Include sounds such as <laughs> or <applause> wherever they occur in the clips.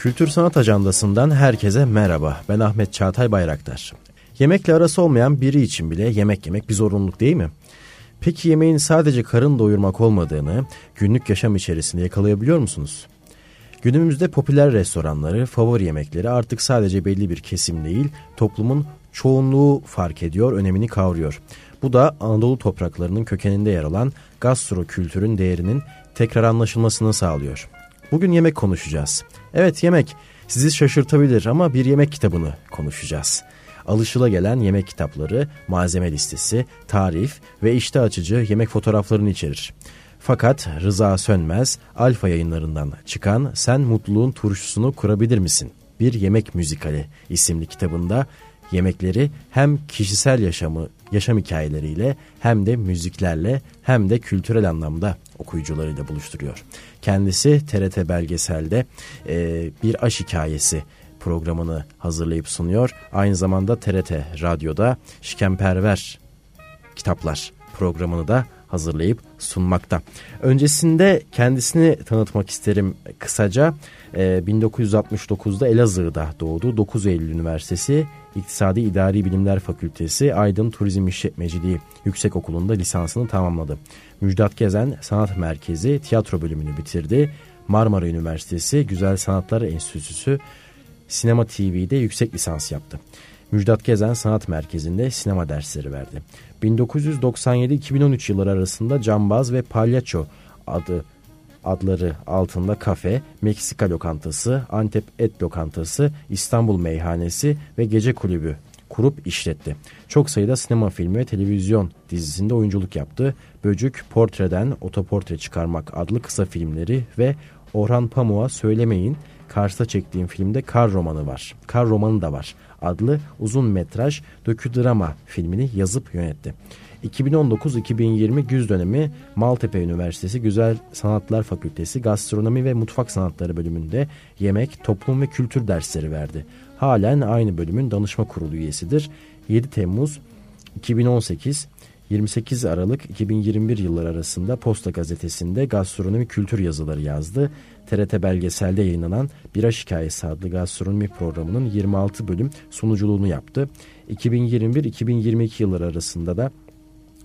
Kültür Sanat Ajandası'ndan herkese merhaba. Ben Ahmet Çağatay Bayraktar. Yemekle arası olmayan biri için bile yemek yemek bir zorunluluk değil mi? Peki yemeğin sadece karın doyurmak olmadığını günlük yaşam içerisinde yakalayabiliyor musunuz? Günümüzde popüler restoranları, favori yemekleri artık sadece belli bir kesim değil, toplumun çoğunluğu fark ediyor, önemini kavruyor. Bu da Anadolu topraklarının kökeninde yer alan gastro kültürün değerinin tekrar anlaşılmasını sağlıyor. Bugün yemek konuşacağız. Evet yemek sizi şaşırtabilir ama bir yemek kitabını konuşacağız. Alışıla gelen yemek kitapları, malzeme listesi, tarif ve işte açıcı yemek fotoğraflarını içerir. Fakat Rıza Sönmez, Alfa yayınlarından çıkan Sen Mutluluğun Turşusunu Kurabilir Misin? Bir Yemek Müzikali isimli kitabında yemekleri hem kişisel yaşamı, yaşam hikayeleriyle hem de müziklerle hem de kültürel anlamda okuyucularıyla buluşturuyor. Kendisi TRT belgeselde e, bir aşk hikayesi programını hazırlayıp sunuyor. Aynı zamanda TRT Radyo'da Şikemperver Kitaplar programını da hazırlayıp sunmakta. Öncesinde kendisini tanıtmak isterim kısaca. E, 1969'da Elazığ'da doğdu. 9 Eylül Üniversitesi İktisadi İdari Bilimler Fakültesi Aydın Turizm İşletmeciliği Yüksek Okulu'nda lisansını tamamladı. Müjdat Gezen Sanat Merkezi tiyatro bölümünü bitirdi. Marmara Üniversitesi Güzel Sanatlar Enstitüsü Sinema TV'de yüksek lisans yaptı. Müjdat Gezen Sanat Merkezi'nde sinema dersleri verdi. 1997-2013 yılları arasında Cambaz ve Palyaço adı adları altında kafe, Meksika lokantası, Antep et lokantası, İstanbul meyhanesi ve gece kulübü kurup işletti. Çok sayıda sinema filmi ve televizyon dizisinde oyunculuk yaptı. Böcük, Portreden Otoportre Çıkarmak adlı kısa filmleri ve Orhan Pamuk'a Söylemeyin Kars'ta çektiğim filmde Kar romanı var. Kar romanı da var adlı uzun metraj doküdrama filmini yazıp yönetti. 2019-2020 güz dönemi Maltepe Üniversitesi Güzel Sanatlar Fakültesi Gastronomi ve Mutfak Sanatları bölümünde yemek, toplum ve kültür dersleri verdi. Halen aynı bölümün danışma kurulu üyesidir. 7 Temmuz 2018 28 Aralık 2021 yılları arasında Posta Gazetesi'nde gastronomi kültür yazıları yazdı. TRT belgeselde yayınlanan Bira Hikayesi adlı gastronomi programının 26 bölüm sunuculuğunu yaptı. 2021-2022 yılları arasında da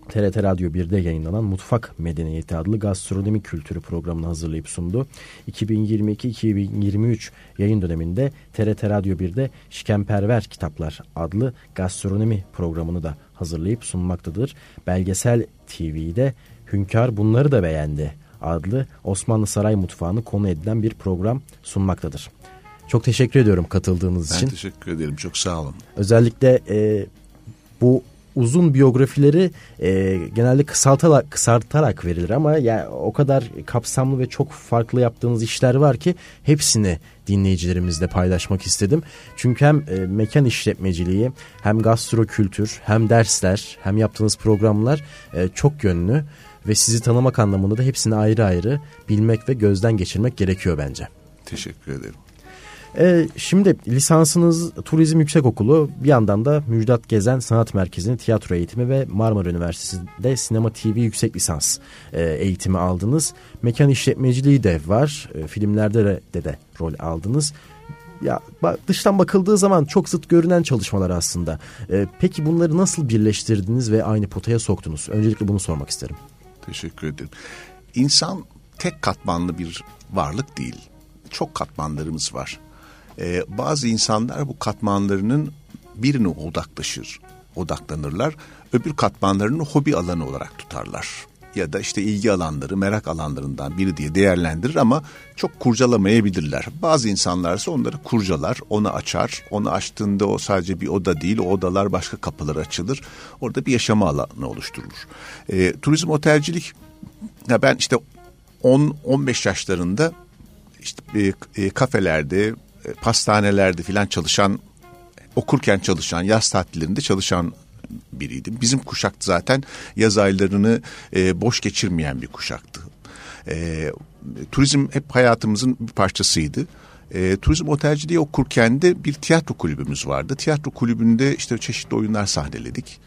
TRT Radyo 1'de yayınlanan Mutfak Medeniyeti adlı gastronomi kültürü programını hazırlayıp sundu. 2022-2023 yayın döneminde TRT Radyo 1'de Şikemperver Kitaplar adlı gastronomi programını da hazırlayıp sunmaktadır. Belgesel TV'de Hünkar bunları da beğendi adlı Osmanlı Saray Mutfağı'nı konu edilen bir program sunmaktadır. Çok teşekkür ediyorum katıldığınız ben için. Ben teşekkür ederim. Çok sağ olun. Özellikle e, bu uzun biyografileri e, genelde kısaltarak, kısaltarak verilir ama yani o kadar kapsamlı ve çok farklı yaptığınız işler var ki hepsini dinleyicilerimizle paylaşmak istedim. Çünkü hem e, mekan işletmeciliği hem gastro kültür hem dersler hem yaptığınız programlar e, çok yönlü ve sizi tanımak anlamında da hepsini ayrı ayrı bilmek ve gözden geçirmek gerekiyor bence. Teşekkür ederim. Ee, şimdi lisansınız Turizm Yüksekokulu bir yandan da Müjdat Gezen Sanat Merkezi'nin tiyatro eğitimi ve Marmara Üniversitesi'nde sinema TV yüksek lisans e, eğitimi aldınız. Mekan işletmeciliği de var. E, filmlerde de, de de rol aldınız. Ya dıştan bakıldığı zaman çok zıt görünen çalışmalar aslında. E, peki bunları nasıl birleştirdiniz ve aynı potaya soktunuz? Öncelikle bunu sormak isterim. Teşekkür ederim. İnsan tek katmanlı bir varlık değil. Çok katmanlarımız var. Ee, bazı insanlar bu katmanlarının birine odaklaşır, odaklanırlar. Öbür katmanlarını hobi alanı olarak tutarlar. Ya da işte ilgi alanları, merak alanlarından biri diye değerlendirir ama çok kurcalamayabilirler. Bazı insanlar ise onları kurcalar, onu açar. Onu açtığında o sadece bir oda değil, o odalar başka kapılar açılır. Orada bir yaşama alanı oluşturulur. E, turizm otelcilik, ya ben işte 10-15 yaşlarında işte e, e, kafelerde, e, pastanelerde filan çalışan, okurken çalışan, yaz tatillerinde çalışan biriydim. Bizim kuşak zaten yaz aylarını e, boş geçirmeyen bir kuşaktı. E, turizm hep hayatımızın bir parçasıydı. E, turizm otelciliği okurken de bir tiyatro kulübümüz vardı. Tiyatro kulübünde işte çeşitli oyunlar sahneledik.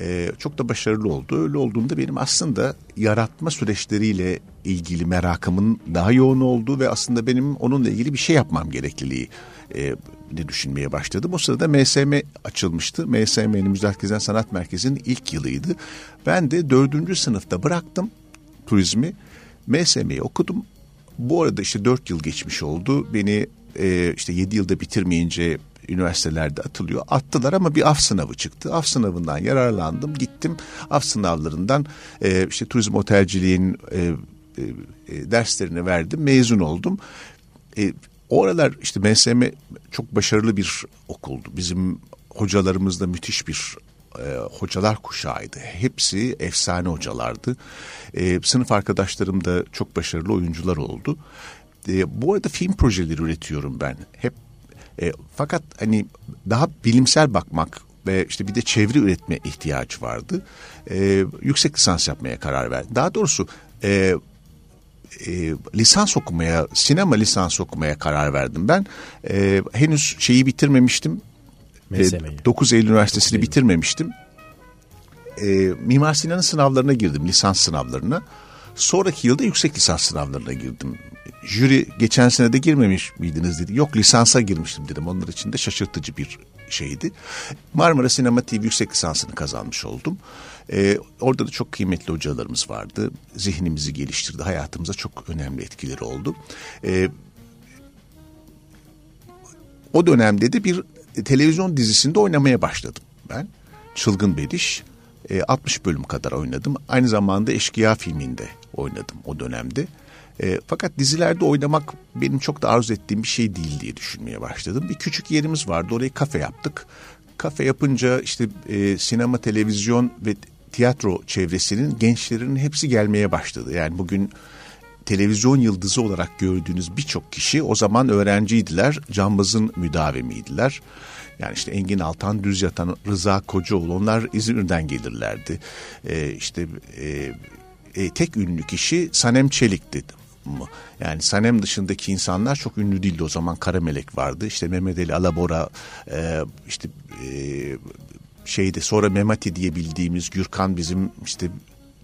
E, çok da başarılı oldu. Öyle olduğunda benim aslında yaratma süreçleriyle ilgili merakımın daha yoğun olduğu ve aslında benim onunla ilgili bir şey yapmam gerekliliği e, de düşünmeye başladım. O sırada MSM açılmıştı. MSM'nin Müzakir Gezen Sanat Merkezi'nin ilk yılıydı. Ben de dördüncü sınıfta bıraktım turizmi. MSM'yi okudum. Bu arada işte dört yıl geçmiş oldu. Beni e, işte yedi yılda bitirmeyince üniversitelerde atılıyor. Attılar ama bir af sınavı çıktı. Af sınavından yararlandım. Gittim af sınavlarından e, işte turizm otelciliğin e, e, e derslerini verdim. Mezun oldum. E, o aralar işte MSM çok başarılı bir okuldu. Bizim hocalarımız da müthiş bir e, hocalar kuşağıydı. Hepsi efsane hocalardı. E, sınıf arkadaşlarım da çok başarılı oyuncular oldu. E, bu arada film projeleri üretiyorum ben. Hep e, fakat hani daha bilimsel bakmak ve işte bir de çevre üretme ihtiyacı vardı. E, yüksek lisans yapmaya karar verdim. Daha doğrusu e, e, lisans okumaya, sinema lisans okumaya karar verdim ben. E, henüz şeyi bitirmemiştim. E, 9 Eylül Üniversitesi'ni bitirmemiştim. E, Mimar Sinan'ın sınavlarına girdim, lisans sınavlarına. Sonraki yılda yüksek lisans sınavlarına girdim. Jüri geçen sene de girmemiş miydiniz dedi. Yok lisansa girmiştim dedim. Onlar için de şaşırtıcı bir şeydi. Marmara Sinema TV yüksek lisansını kazanmış oldum. Ee, orada da çok kıymetli hocalarımız vardı. Zihnimizi geliştirdi. Hayatımıza çok önemli etkileri oldu. Ee, o dönemde de bir televizyon dizisinde oynamaya başladım ben. Çılgın Bediş. E, 60 bölüm kadar oynadım. Aynı zamanda Eşkıya filminde oynadım o dönemde. E, fakat dizilerde oynamak benim çok da arzu ettiğim bir şey değil diye düşünmeye başladım. Bir küçük yerimiz vardı orayı kafe yaptık. Kafe yapınca işte e, sinema, televizyon ve tiyatro çevresinin gençlerinin hepsi gelmeye başladı. Yani bugün televizyon yıldızı olarak gördüğünüz birçok kişi o zaman öğrenciydiler. Cambaz'ın müdavimiydiler. Yani işte Engin Altan, Düz Yatan, Rıza Kocaoğlu onlar İzmir'den gelirlerdi. Ee, işte e, e, tek ünlü kişi Sanem Çelik'ti. Yani Sanem dışındaki insanlar çok ünlü değildi o zaman. Karamelek vardı. İşte Mehmet Ali Alabora, e, işte e, şeyde sonra Memati diye bildiğimiz Gürkan bizim işte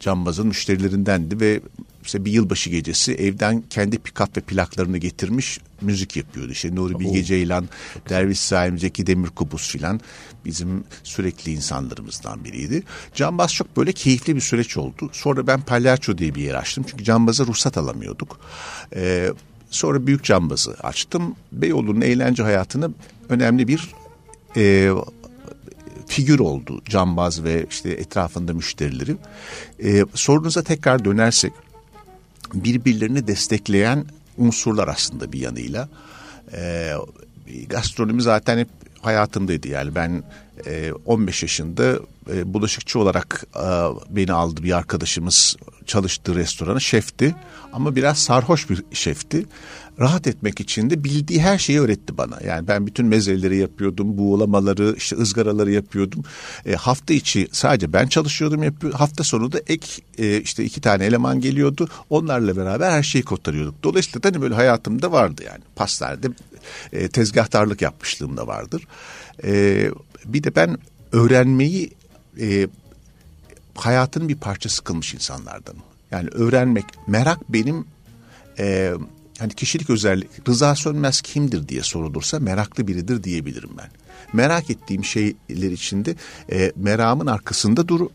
cambazın müşterilerindendi ve işte bir yılbaşı gecesi evden kendi pikap ve plaklarını getirmiş müzik yapıyordu. İşte Nuri Bilge Ceylan, Derviş Saim, Zeki Demirkubuz filan bizim sürekli insanlarımızdan biriydi. Cambaz çok böyle keyifli bir süreç oldu. Sonra ben Palyaço diye bir yer açtım. Çünkü cambaza ruhsat alamıyorduk. Ee, sonra Büyük Cambaz'ı açtım. Beyoğlu'nun eğlence hayatını önemli bir e, figür oldu cambaz ve işte etrafında müşterileri. Ee, sorunuza tekrar dönersek birbirlerini destekleyen unsurlar aslında bir yanıyla. Ee, gastronomi zaten hep hayatımdaydı yani ben e, 15 yaşında e, bulaşıkçı olarak e, beni aldı bir arkadaşımız çalıştığı restoranı şefti. Ama biraz sarhoş bir şefti rahat etmek için de bildiği her şeyi öğretti bana. Yani ben bütün mezeleri yapıyordum, buğulamaları, işte ızgaraları yapıyordum. E, hafta içi sadece ben çalışıyordum, yapıyordum. Hafta sonu da ek e, işte iki tane eleman geliyordu. Onlarla beraber her şeyi kotarıyorduk. Dolayısıyla da hani böyle hayatımda vardı yani. Pastanede e, tezgahtarlık yapmışlığım da vardır. E, bir de ben öğrenmeyi e, hayatının bir parçası kılmış insanlardan. Yani öğrenmek, merak benim e, hani kişilik özellik Rıza Sönmez kimdir diye sorulursa meraklı biridir diyebilirim ben. Merak ettiğim şeyler içinde e, meramın arkasında dur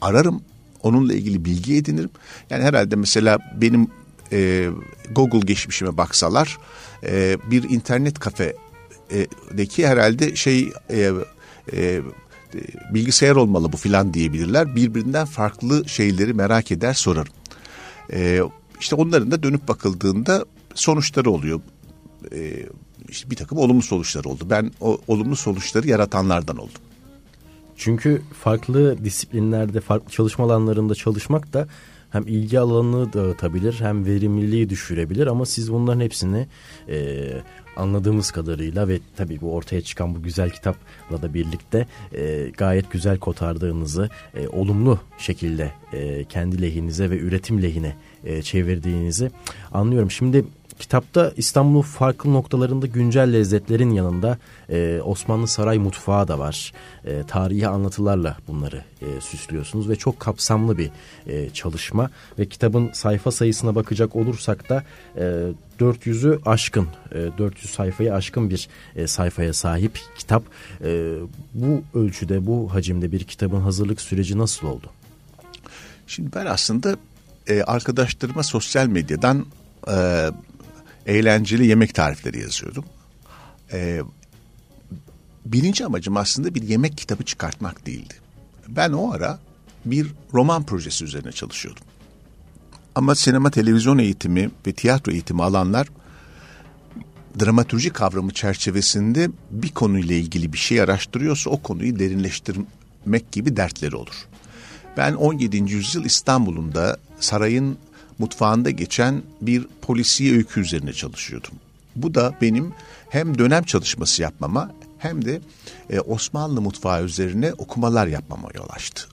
ararım onunla ilgili bilgi edinirim. Yani herhalde mesela benim e, Google geçmişime baksalar e, bir internet kafedeki herhalde şey e, e, bilgisayar olmalı bu filan diyebilirler. Birbirinden farklı şeyleri merak eder sorarım. E, işte onların da dönüp bakıldığında sonuçları oluyor. Ee, işte bir takım olumlu sonuçları oldu. Ben o olumlu sonuçları yaratanlardan oldum. Çünkü farklı disiplinlerde, farklı çalışma alanlarında çalışmak da hem ilgi alanını dağıtabilir hem verimliliği düşürebilir ama siz bunların hepsini e, anladığımız kadarıyla ve tabii bu ortaya çıkan bu güzel kitapla da birlikte e, gayet güzel kotardığınızı e, olumlu şekilde e, kendi lehinize ve üretim lehine e, çevirdiğinizi anlıyorum. Şimdi kitapta İstanbul'un farklı noktalarında güncel lezzetlerin yanında e, Osmanlı saray mutfağı da var. E, tarihi anlatılarla bunları e, süslüyorsunuz ve çok kapsamlı bir e, çalışma ve kitabın sayfa sayısına bakacak olursak da e, 400'ü aşkın, e, 400 sayfayı aşkın bir e, sayfaya sahip kitap. E, bu ölçüde, bu hacimde bir kitabın hazırlık süreci nasıl oldu? Şimdi ben aslında e, arkadaşlarıma sosyal medyadan e, eğlenceli yemek tarifleri yazıyordum. E, birinci amacım aslında bir yemek kitabı çıkartmak değildi. Ben o ara bir roman projesi üzerine çalışıyordum. Ama sinema televizyon eğitimi ve tiyatro eğitimi alanlar dramatürji kavramı çerçevesinde bir konuyla ilgili bir şey araştırıyorsa o konuyu derinleştirmek gibi dertleri olur. Ben 17. yüzyıl İstanbul'unda sarayın mutfağında geçen bir polisiye öykü üzerine çalışıyordum. Bu da benim hem dönem çalışması yapmama hem de e, Osmanlı mutfağı üzerine okumalar yapmama yol açtı.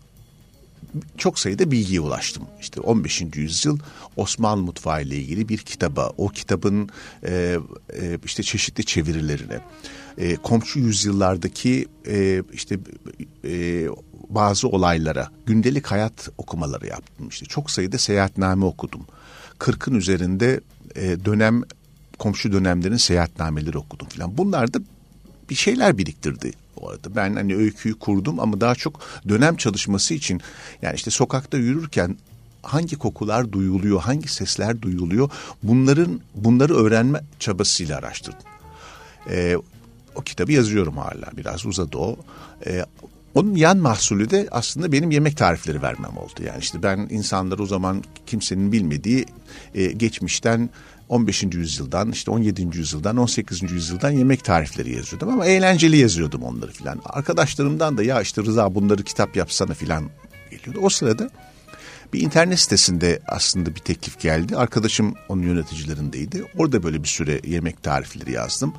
Çok sayıda bilgiye ulaştım. İşte 15. yüzyıl Osmanlı mutfağı ile ilgili bir kitaba, o kitabın e, e, işte çeşitli çevirilerine, e, komşu yüzyıllardaki e, işte e, bazı olaylara gündelik hayat okumaları yaptım. İşte çok sayıda seyahatname okudum. Kırkın üzerinde e, dönem komşu dönemlerin seyahatnameleri okudum falan. Bunlar da bir şeyler biriktirdi o arada. Ben hani öyküyü kurdum ama daha çok dönem çalışması için yani işte sokakta yürürken hangi kokular duyuluyor, hangi sesler duyuluyor bunların bunları öğrenme çabasıyla araştırdım. Ee, o kitabı yazıyorum hala biraz uzadı o. Ee, onun yan mahsulü de aslında benim yemek tarifleri vermem oldu. Yani işte ben insanlar o zaman kimsenin bilmediği e, geçmişten 15. yüzyıldan işte 17. yüzyıldan 18. yüzyıldan yemek tarifleri yazıyordum ama eğlenceli yazıyordum onları filan. Arkadaşlarımdan da ya işte Rıza bunları kitap yapsana filan geliyordu. O sırada bir internet sitesinde aslında bir teklif geldi. Arkadaşım onun yöneticilerindeydi. Orada böyle bir süre yemek tarifleri yazdım.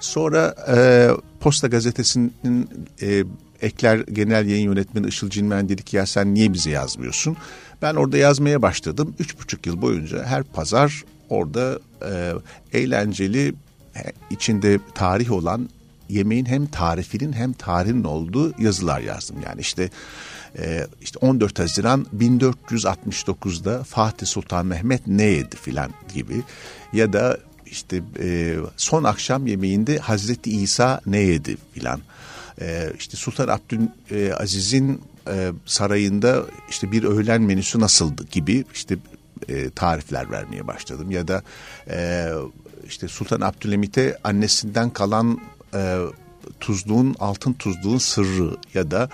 Sonra e, Posta Gazetesi'nin e, Ekler Genel Yayın Yönetmeni Işıl Cinmen dedi ki ya sen niye bize yazmıyorsun? Ben orada yazmaya başladım. Üç buçuk yıl boyunca her pazar orada e, eğlenceli içinde tarih olan yemeğin hem tarifinin hem tarihin olduğu yazılar yazdım. Yani işte e, işte 14 Haziran 1469'da Fatih Sultan Mehmet ne yedi filan gibi ya da işte e, son akşam yemeğinde Hazreti İsa ne yedi filan. E, işte Sultan Abdülaziz'in e, sarayında işte bir öğlen menüsü nasıldı gibi işte e, tarifler vermeye başladım. Ya da e, işte Sultan Abdülhamit'e annesinden kalan e, tuzluğun altın tuzluğun sırrı ya da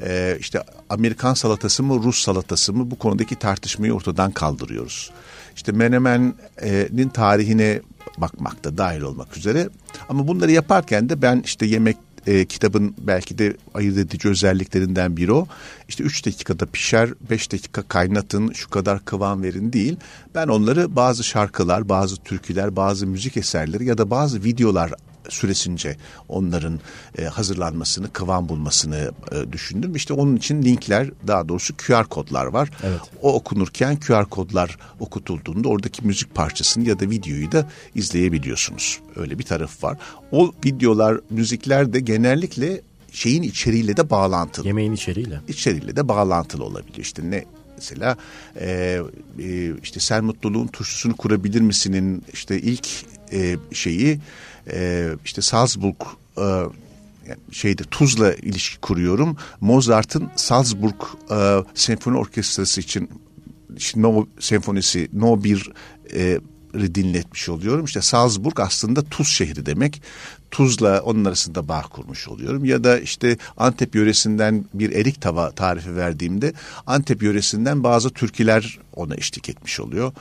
e, işte Amerikan salatası mı Rus salatası mı bu konudaki tartışmayı ortadan kaldırıyoruz. İşte Menemen'in tarihine bakmakta dahil olmak üzere ama bunları yaparken de ben işte yemek e, kitabın belki de ayırt edici özelliklerinden biri o. İşte üç dakikada pişer, beş dakika kaynatın, şu kadar kıvam verin değil. Ben onları bazı şarkılar, bazı türküler, bazı müzik eserleri ya da bazı videolar süresince onların e, hazırlanmasını, kıvam bulmasını e, düşündüm. İşte onun için linkler, daha doğrusu QR kodlar var. Evet. O okunurken QR kodlar okutulduğunda oradaki müzik parçasını ya da videoyu da izleyebiliyorsunuz. Öyle bir taraf var. O videolar, müzikler de genellikle şeyin içeriğiyle de bağlantılı. Yemeğin içeriğiyle. İçeriğiyle de bağlantılı olabiliyor. İşte ne mesela e, e, işte sen mutluluğun turşusunu kurabilir misinin işte ilk e, şeyi e, işte Salzburg e, şeyde Tuz'la ilişki kuruyorum. Mozart'ın Salzburg e, Senfoni Orkestrası için işte No senfonisi No bir e, dinletmiş oluyorum. İşte Salzburg aslında Tuz şehri demek. Tuzla onun arasında bağ kurmuş oluyorum. Ya da işte Antep yöresinden bir erik tava tarifi verdiğimde Antep yöresinden bazı türküler ona eşlik etmiş oluyor.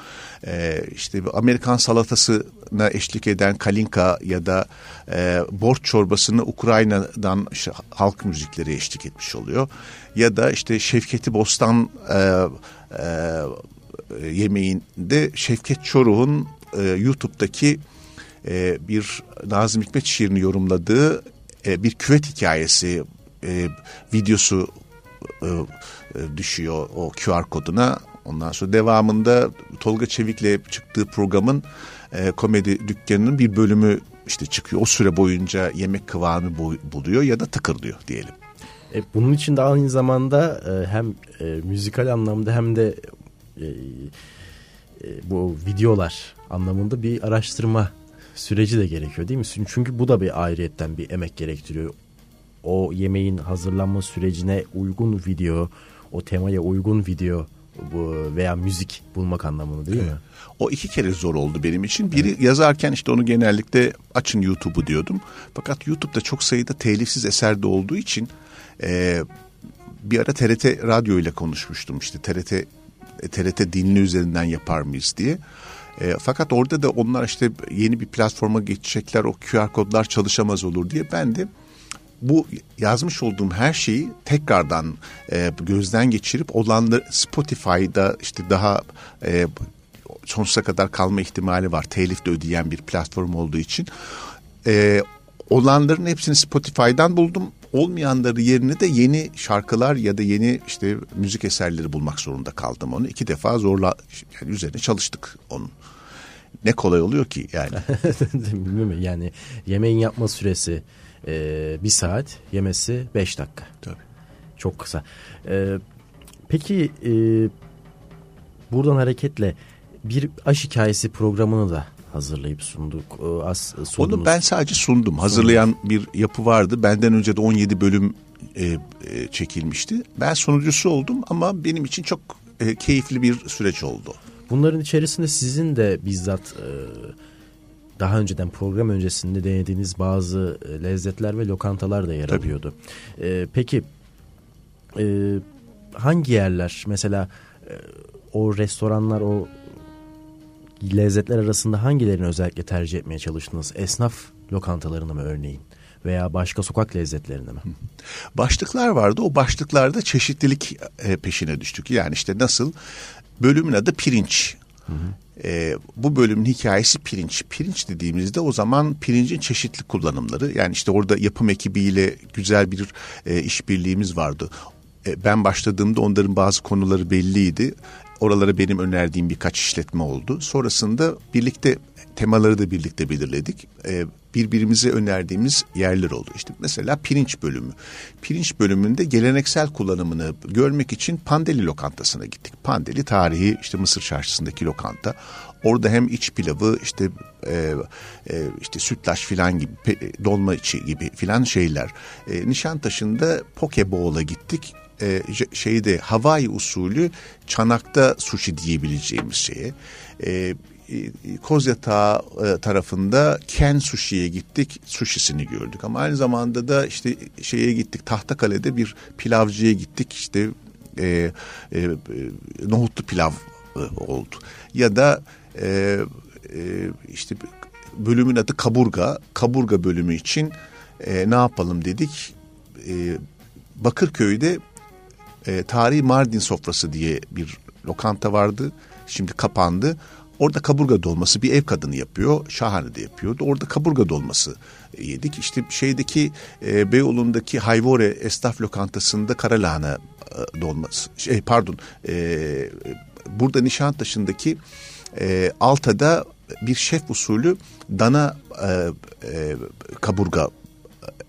Ee, işte Amerikan salatasına eşlik eden kalinka ya da e, borç çorbasını Ukrayna'dan işte, halk müzikleri eşlik etmiş oluyor. Ya da işte Şevketi Bostan e, e, yemeğinde Şevket Çoruh'un e, YouTube'daki e, bir Nazım Hikmet şiirini yorumladığı e, bir küvet hikayesi e, videosu e, e, düşüyor o QR koduna. Ondan sonra devamında Tolga Çevik'le çıktığı programın e, komedi dükkanının bir bölümü işte çıkıyor. O süre boyunca yemek kıvamı buluyor ya da tıkırlıyor diyelim. E, bunun için de aynı zamanda e, hem e, müzikal anlamda hem de e, e, bu videolar anlamında bir araştırma süreci de gerekiyor değil mi? Çünkü bu da bir ayrıyetten bir emek gerektiriyor. O yemeğin hazırlanma sürecine uygun video, o temaya uygun video bu veya müzik bulmak anlamında değil evet. O iki kere zor oldu benim için. Biri evet. yazarken işte onu genellikle açın YouTube'u diyordum. Fakat YouTube'da çok sayıda telifsiz eser de olduğu için e, bir ara TRT radyo ile konuşmuştum. İşte TRT TRT dinli üzerinden yapar mıyız diye. E, fakat orada da onlar işte yeni bir platforma geçecekler o QR kodlar çalışamaz olur diye ben de bu yazmış olduğum her şeyi tekrardan e, gözden geçirip olanları Spotify'da işte daha e, sonsuza kadar kalma ihtimali var. Telif de ödeyen bir platform olduğu için. E, olanların hepsini Spotify'dan buldum. Olmayanları yerine de yeni şarkılar ya da yeni işte müzik eserleri bulmak zorunda kaldım onu. iki defa zorla yani üzerine çalıştık onun. Ne kolay oluyor ki yani. <laughs> Bilmiyorum yani yemeğin yapma süresi e, bir saat yemesi beş dakika. Tabii. Çok kısa. E, peki e, buradan hareketle bir aş hikayesi programını da hazırlayıp sunduk. E, as, Onu ben sadece sundum. Hazırlayan bir yapı vardı. Benden önce de 17 bölüm e, e, çekilmişti. Ben sunucusu oldum ama benim için çok e, keyifli bir süreç oldu. Bunların içerisinde sizin de bizzat e, daha önceden program öncesinde denediğiniz bazı e, lezzetler ve lokantalar da yer Tabii. alıyordu. E, peki e, hangi yerler mesela e, o restoranlar o lezzetler arasında hangilerini özellikle tercih etmeye çalıştınız? Esnaf lokantalarını mı örneğin? veya başka sokak lezzetlerini mi? <laughs> Başlıklar vardı. O başlıklarda çeşitlilik e, peşine düştük. Yani işte nasıl bölümün adı pirinç. Hı hı. E, bu bölümün hikayesi pirinç. Pirinç dediğimizde o zaman pirincin çeşitli kullanımları. Yani işte orada yapım ekibiyle güzel bir e, işbirliğimiz vardı. E, ben başladığımda onların bazı konuları belliydi. Oralara benim önerdiğim birkaç işletme oldu. Sonrasında birlikte temaları da birlikte belirledik. Ee, birbirimize önerdiğimiz yerler oldu. İşte mesela pirinç bölümü. Pirinç bölümünde geleneksel kullanımını görmek için Pandeli lokantasına gittik. Pandeli tarihi işte Mısır çarşısındaki lokanta. Orada hem iç pilavı işte e, e, işte sütlaç filan gibi dolma içi gibi filan şeyler. E, Nişantaşı'nda Pokeball'a gittik e, şeyde Hawaii usulü çanakta sushi diyebileceğimiz şeye. E, Kozyatağı e, tarafında Ken Sushi'ye gittik. Sushi'sini gördük ama aynı zamanda da işte şeye gittik. Tahtakale'de bir pilavcıya gittik. İşte e, e, nohutlu pilav e, oldu. Ya da e, e, işte bölümün adı Kaburga. Kaburga bölümü için e, ne yapalım dedik. E, Bakırköy'de e, Tarihi Mardin Sofrası diye bir lokanta vardı. Şimdi kapandı. Orada kaburga dolması bir ev kadını yapıyor. Şahane de yapıyordu. Orada kaburga dolması yedik. İşte şeydeki e, Beyoğlu'ndaki Hayvore esnaf lokantasında karalahana e, dolması. Şey pardon. E, burada Nişantaşı'ndaki e, Alta'da bir şef usulü dana e, e, kaburga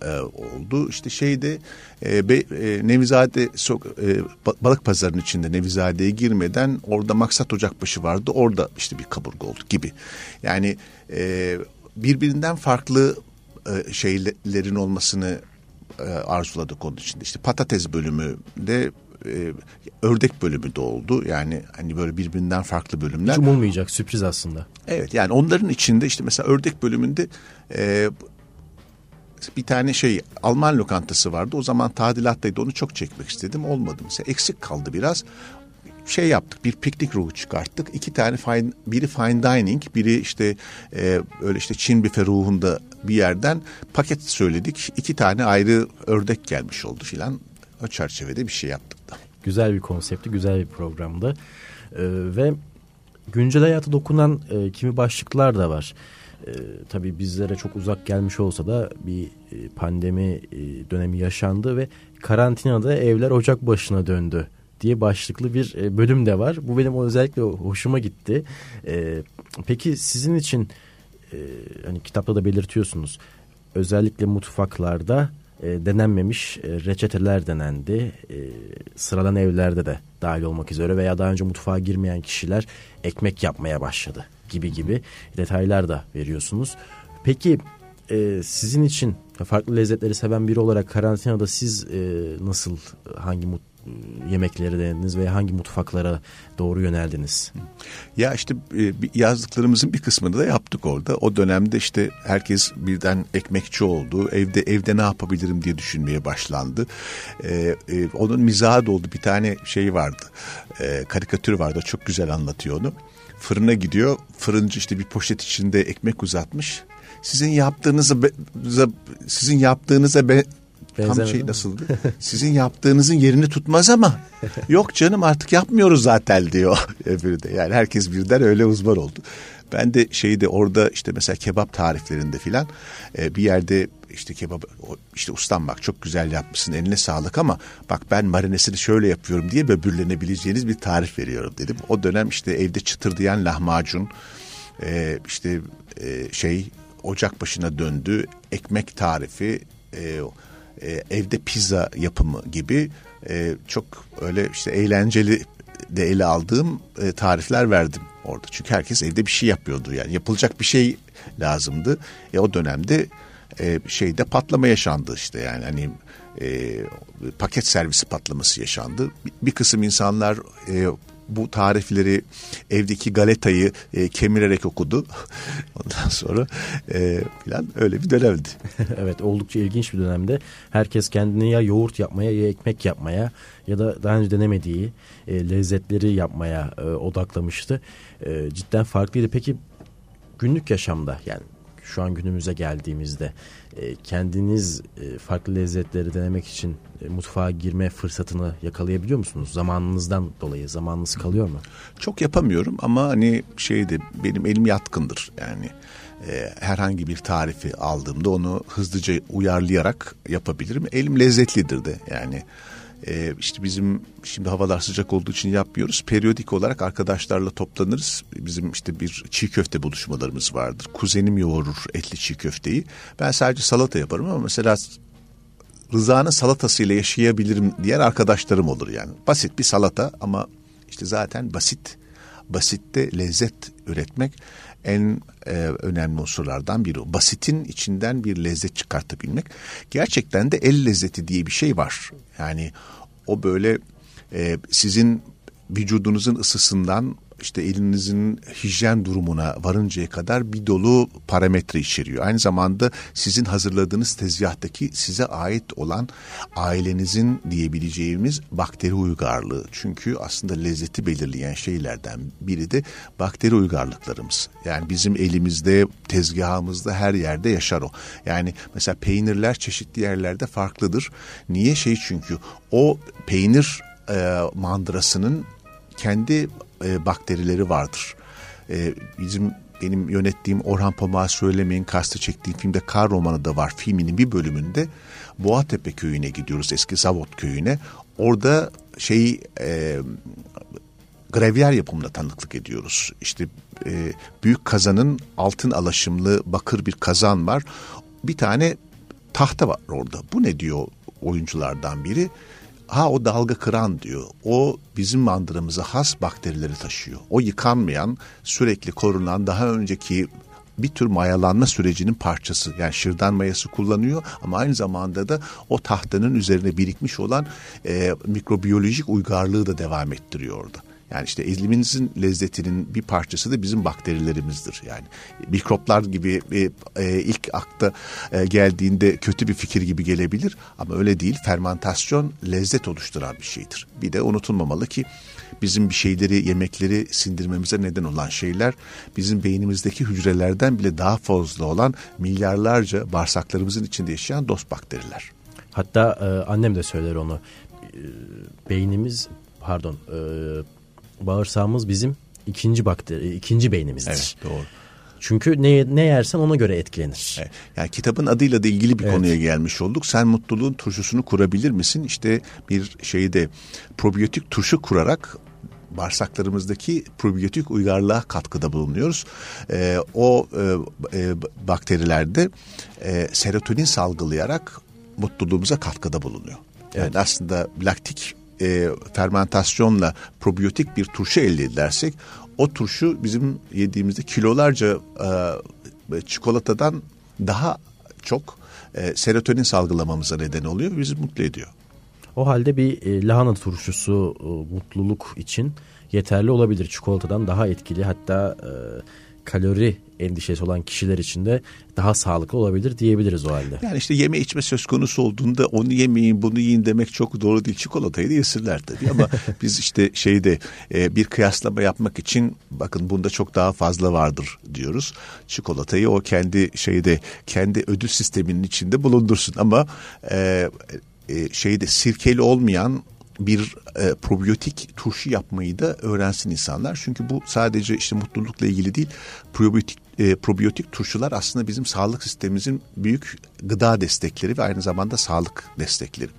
e, oldu. İşte şeyde e, be, e, Nevizade so, e, balık pazarının içinde Nevizade'ye girmeden orada Maksat Ocakbaşı vardı. Orada işte bir kaburga oldu gibi. Yani e, birbirinden farklı e, şeylerin olmasını e, arzuladık onun içinde. İşte patates bölümü de e, ördek bölümü de oldu. Yani hani böyle birbirinden farklı bölümler. Hiç umulmayacak sürpriz aslında. Evet yani onların içinde işte mesela ördek bölümünde e, bir tane şey Alman lokantası vardı. O zaman tadilattaydı. Onu çok çekmek istedim. Olmadı mesela. Eksik kaldı biraz. Şey yaptık. Bir piknik ruhu çıkarttık. İki tane fine, biri fine dining, biri işte e, öyle işte Çin büfe ruhunda bir yerden paket söyledik. İki tane ayrı ördek gelmiş oldu filan. O çerçevede bir şey yaptık da. Güzel bir konsepti, güzel bir programdı. Ee, ve güncel hayatı dokunan e, kimi başlıklar da var e, tabii bizlere çok uzak gelmiş olsa da bir e, pandemi e, dönemi yaşandı ve karantinada evler ocak başına döndü diye başlıklı bir e, bölüm de var. Bu benim özellikle hoşuma gitti. E, peki sizin için hani kitapta da belirtiyorsunuz. Özellikle mutfaklarda denenmemiş reçeteler denendi. E, sıradan evlerde de dahil olmak üzere veya daha önce mutfağa girmeyen kişiler ekmek yapmaya başladı gibi gibi detaylar da veriyorsunuz. Peki e, sizin için farklı lezzetleri seven biri olarak karantinada siz e, nasıl hangi mut, yemekleri denediniz ve hangi mutfaklara doğru yöneldiniz? Ya işte e, yazdıklarımızın bir kısmını da yaptık orada. O dönemde işte herkes birden ekmekçi oldu. Evde evde ne yapabilirim diye düşünmeye başlandı. E, onun mizahı da oldu. Bir tane şey vardı. Karikatür vardı. Çok güzel anlatıyor onu. Fırına gidiyor. Fırıncı işte bir poşet içinde ekmek uzatmış sizin yaptığınıza sizin yaptığınıza be, tam şey nasıldı? Sizin yaptığınızın yerini tutmaz ama <laughs> yok canım artık yapmıyoruz zaten diyor <laughs> öbürü de. Yani herkes birden öyle uzman oldu. Ben de şeyde orada işte mesela kebap tariflerinde filan e, bir yerde işte kebap işte ustam bak çok güzel yapmışsın eline sağlık ama bak ben marinesini şöyle yapıyorum diye böbürlenebileceğiniz bir tarif veriyorum dedim. O dönem işte evde çıtırdayan lahmacun e, işte e, şey ocak başına döndü. Ekmek tarifi, e, e, evde pizza yapımı gibi e, çok öyle işte eğlenceli de ele aldığım e, tarifler verdim orada. Çünkü herkes evde bir şey yapıyordu yani yapılacak bir şey lazımdı. E, o dönemde e, şeyde patlama yaşandı işte yani hani e, paket servisi patlaması yaşandı. Bir, bir kısım insanlar e, bu tarifleri evdeki galetayı e, kemirerek okudu. <laughs> Ondan sonra e, falan öyle bir dönemdi. <laughs> evet oldukça ilginç bir dönemde. Herkes kendini ya yoğurt yapmaya ya ekmek yapmaya ya da daha önce denemediği e, lezzetleri yapmaya e, odaklamıştı. E, cidden farklıydı. Peki günlük yaşamda yani şu an günümüze geldiğimizde e, kendiniz e, farklı lezzetleri denemek için e, mutfağa girme fırsatını yakalayabiliyor musunuz? Zamanınızdan dolayı zamanınız kalıyor mu? Çok yapamıyorum ama hani şeydi benim elim yatkındır yani e, herhangi bir tarifi aldığımda onu hızlıca uyarlayarak yapabilirim. Elim lezzetlidir de yani e, işte bizim şimdi havalar sıcak olduğu için yapmıyoruz. Periyodik olarak arkadaşlarla toplanırız. Bizim işte bir çiğ köfte buluşmalarımız vardır. Kuzenim yoğurur etli çiğ köfteyi. Ben sadece salata yaparım ama mesela Rıza'nın salatasıyla yaşayabilirim diyen arkadaşlarım olur yani. Basit bir salata ama işte zaten basit. Basitte lezzet üretmek en e, önemli unsurlardan biri. Basitin içinden bir lezzet çıkartabilmek. Gerçekten de el lezzeti diye bir şey var. Yani o böyle e, sizin vücudunuzun ısısından işte elinizin hijyen durumuna varıncaya kadar bir dolu parametre içeriyor. Aynı zamanda sizin hazırladığınız tezgahtaki size ait olan ailenizin diyebileceğimiz bakteri uygarlığı. Çünkü aslında lezzeti belirleyen şeylerden biri de bakteri uygarlıklarımız. Yani bizim elimizde, tezgahımızda her yerde yaşar o. Yani mesela peynirler çeşitli yerlerde farklıdır. Niye şey çünkü o peynir e, mandırasının kendi e, bakterileri vardır. E, bizim benim yönettiğim Orhan Pamuk'a söylemeyin kastı çektiğim filmde Kar romanı da var. Filminin bir bölümünde Boğatepe köyüne gidiyoruz eski Zavot köyüne. Orada şey e, grevyer yapımına tanıklık ediyoruz. İşte e, büyük kazanın altın alaşımlı bakır bir kazan var. Bir tane tahta var orada. Bu ne diyor oyunculardan biri? Ha o dalga kıran diyor. O bizim mandıramıza has bakterileri taşıyor. O yıkanmayan, sürekli korunan daha önceki bir tür mayalanma sürecinin parçası. Yani şırdan mayası kullanıyor ama aynı zamanda da o tahtanın üzerine birikmiş olan e, mikrobiyolojik uygarlığı da devam ettiriyor orada. Yani işte elimizin lezzetinin bir parçası da bizim bakterilerimizdir. Yani mikroplar gibi e, e, ilk akta e, geldiğinde kötü bir fikir gibi gelebilir ama öyle değil. Fermentasyon lezzet oluşturan bir şeydir. Bir de unutulmamalı ki bizim bir şeyleri, yemekleri sindirmemize neden olan şeyler bizim beynimizdeki hücrelerden bile daha fazla olan milyarlarca bağırsaklarımızın içinde yaşayan dost bakteriler. Hatta e, annem de söyler onu. E, beynimiz pardon e, bağırsağımız bizim ikinci bakteri, ikinci beynimizdir. Evet doğru. Çünkü ne, ne yersen ona göre etkilenir. Evet. Yani kitabın adıyla da ilgili bir Evet. konuya gelmiş olduk. Sen mutluluğun turşusunu kurabilir misin? İşte bir şeyde probiyotik turşu kurarak bağırsaklarımızdaki probiyotik uygarlığa katkıda bulunuyoruz. Ee, o e, e, bakterilerde e, serotonin salgılayarak mutluluğumuza katkıda bulunuyor. Yani aslında laktik e, fermentasyonla probiyotik bir turşu elde edersek o turşu bizim yediğimizde kilolarca e, çikolatadan daha çok e, serotonin salgılamamıza neden oluyor ve bizi mutlu ediyor. O halde bir e, lahana turşusu e, mutluluk için yeterli olabilir. Çikolatadan daha etkili hatta e, kalori endişesi olan kişiler için de daha sağlıklı olabilir diyebiliriz o halde. Yani işte yeme içme söz konusu olduğunda onu yemeyin bunu yiyin demek çok doğru değil. Çikolatayı da yesinler tabii ama <laughs> biz işte şeyde e, bir kıyaslama yapmak için bakın bunda çok daha fazla vardır diyoruz. Çikolatayı o kendi şeyde kendi ödül sisteminin içinde bulundursun ama e, e, şeyde sirkeli olmayan bir e, probiyotik turşu yapmayı da öğrensin insanlar. Çünkü bu sadece işte mutlulukla ilgili değil. Probiyotik e, probiyotik turşular aslında bizim sağlık sistemimizin büyük gıda destekleri ve aynı zamanda sağlık destekleri.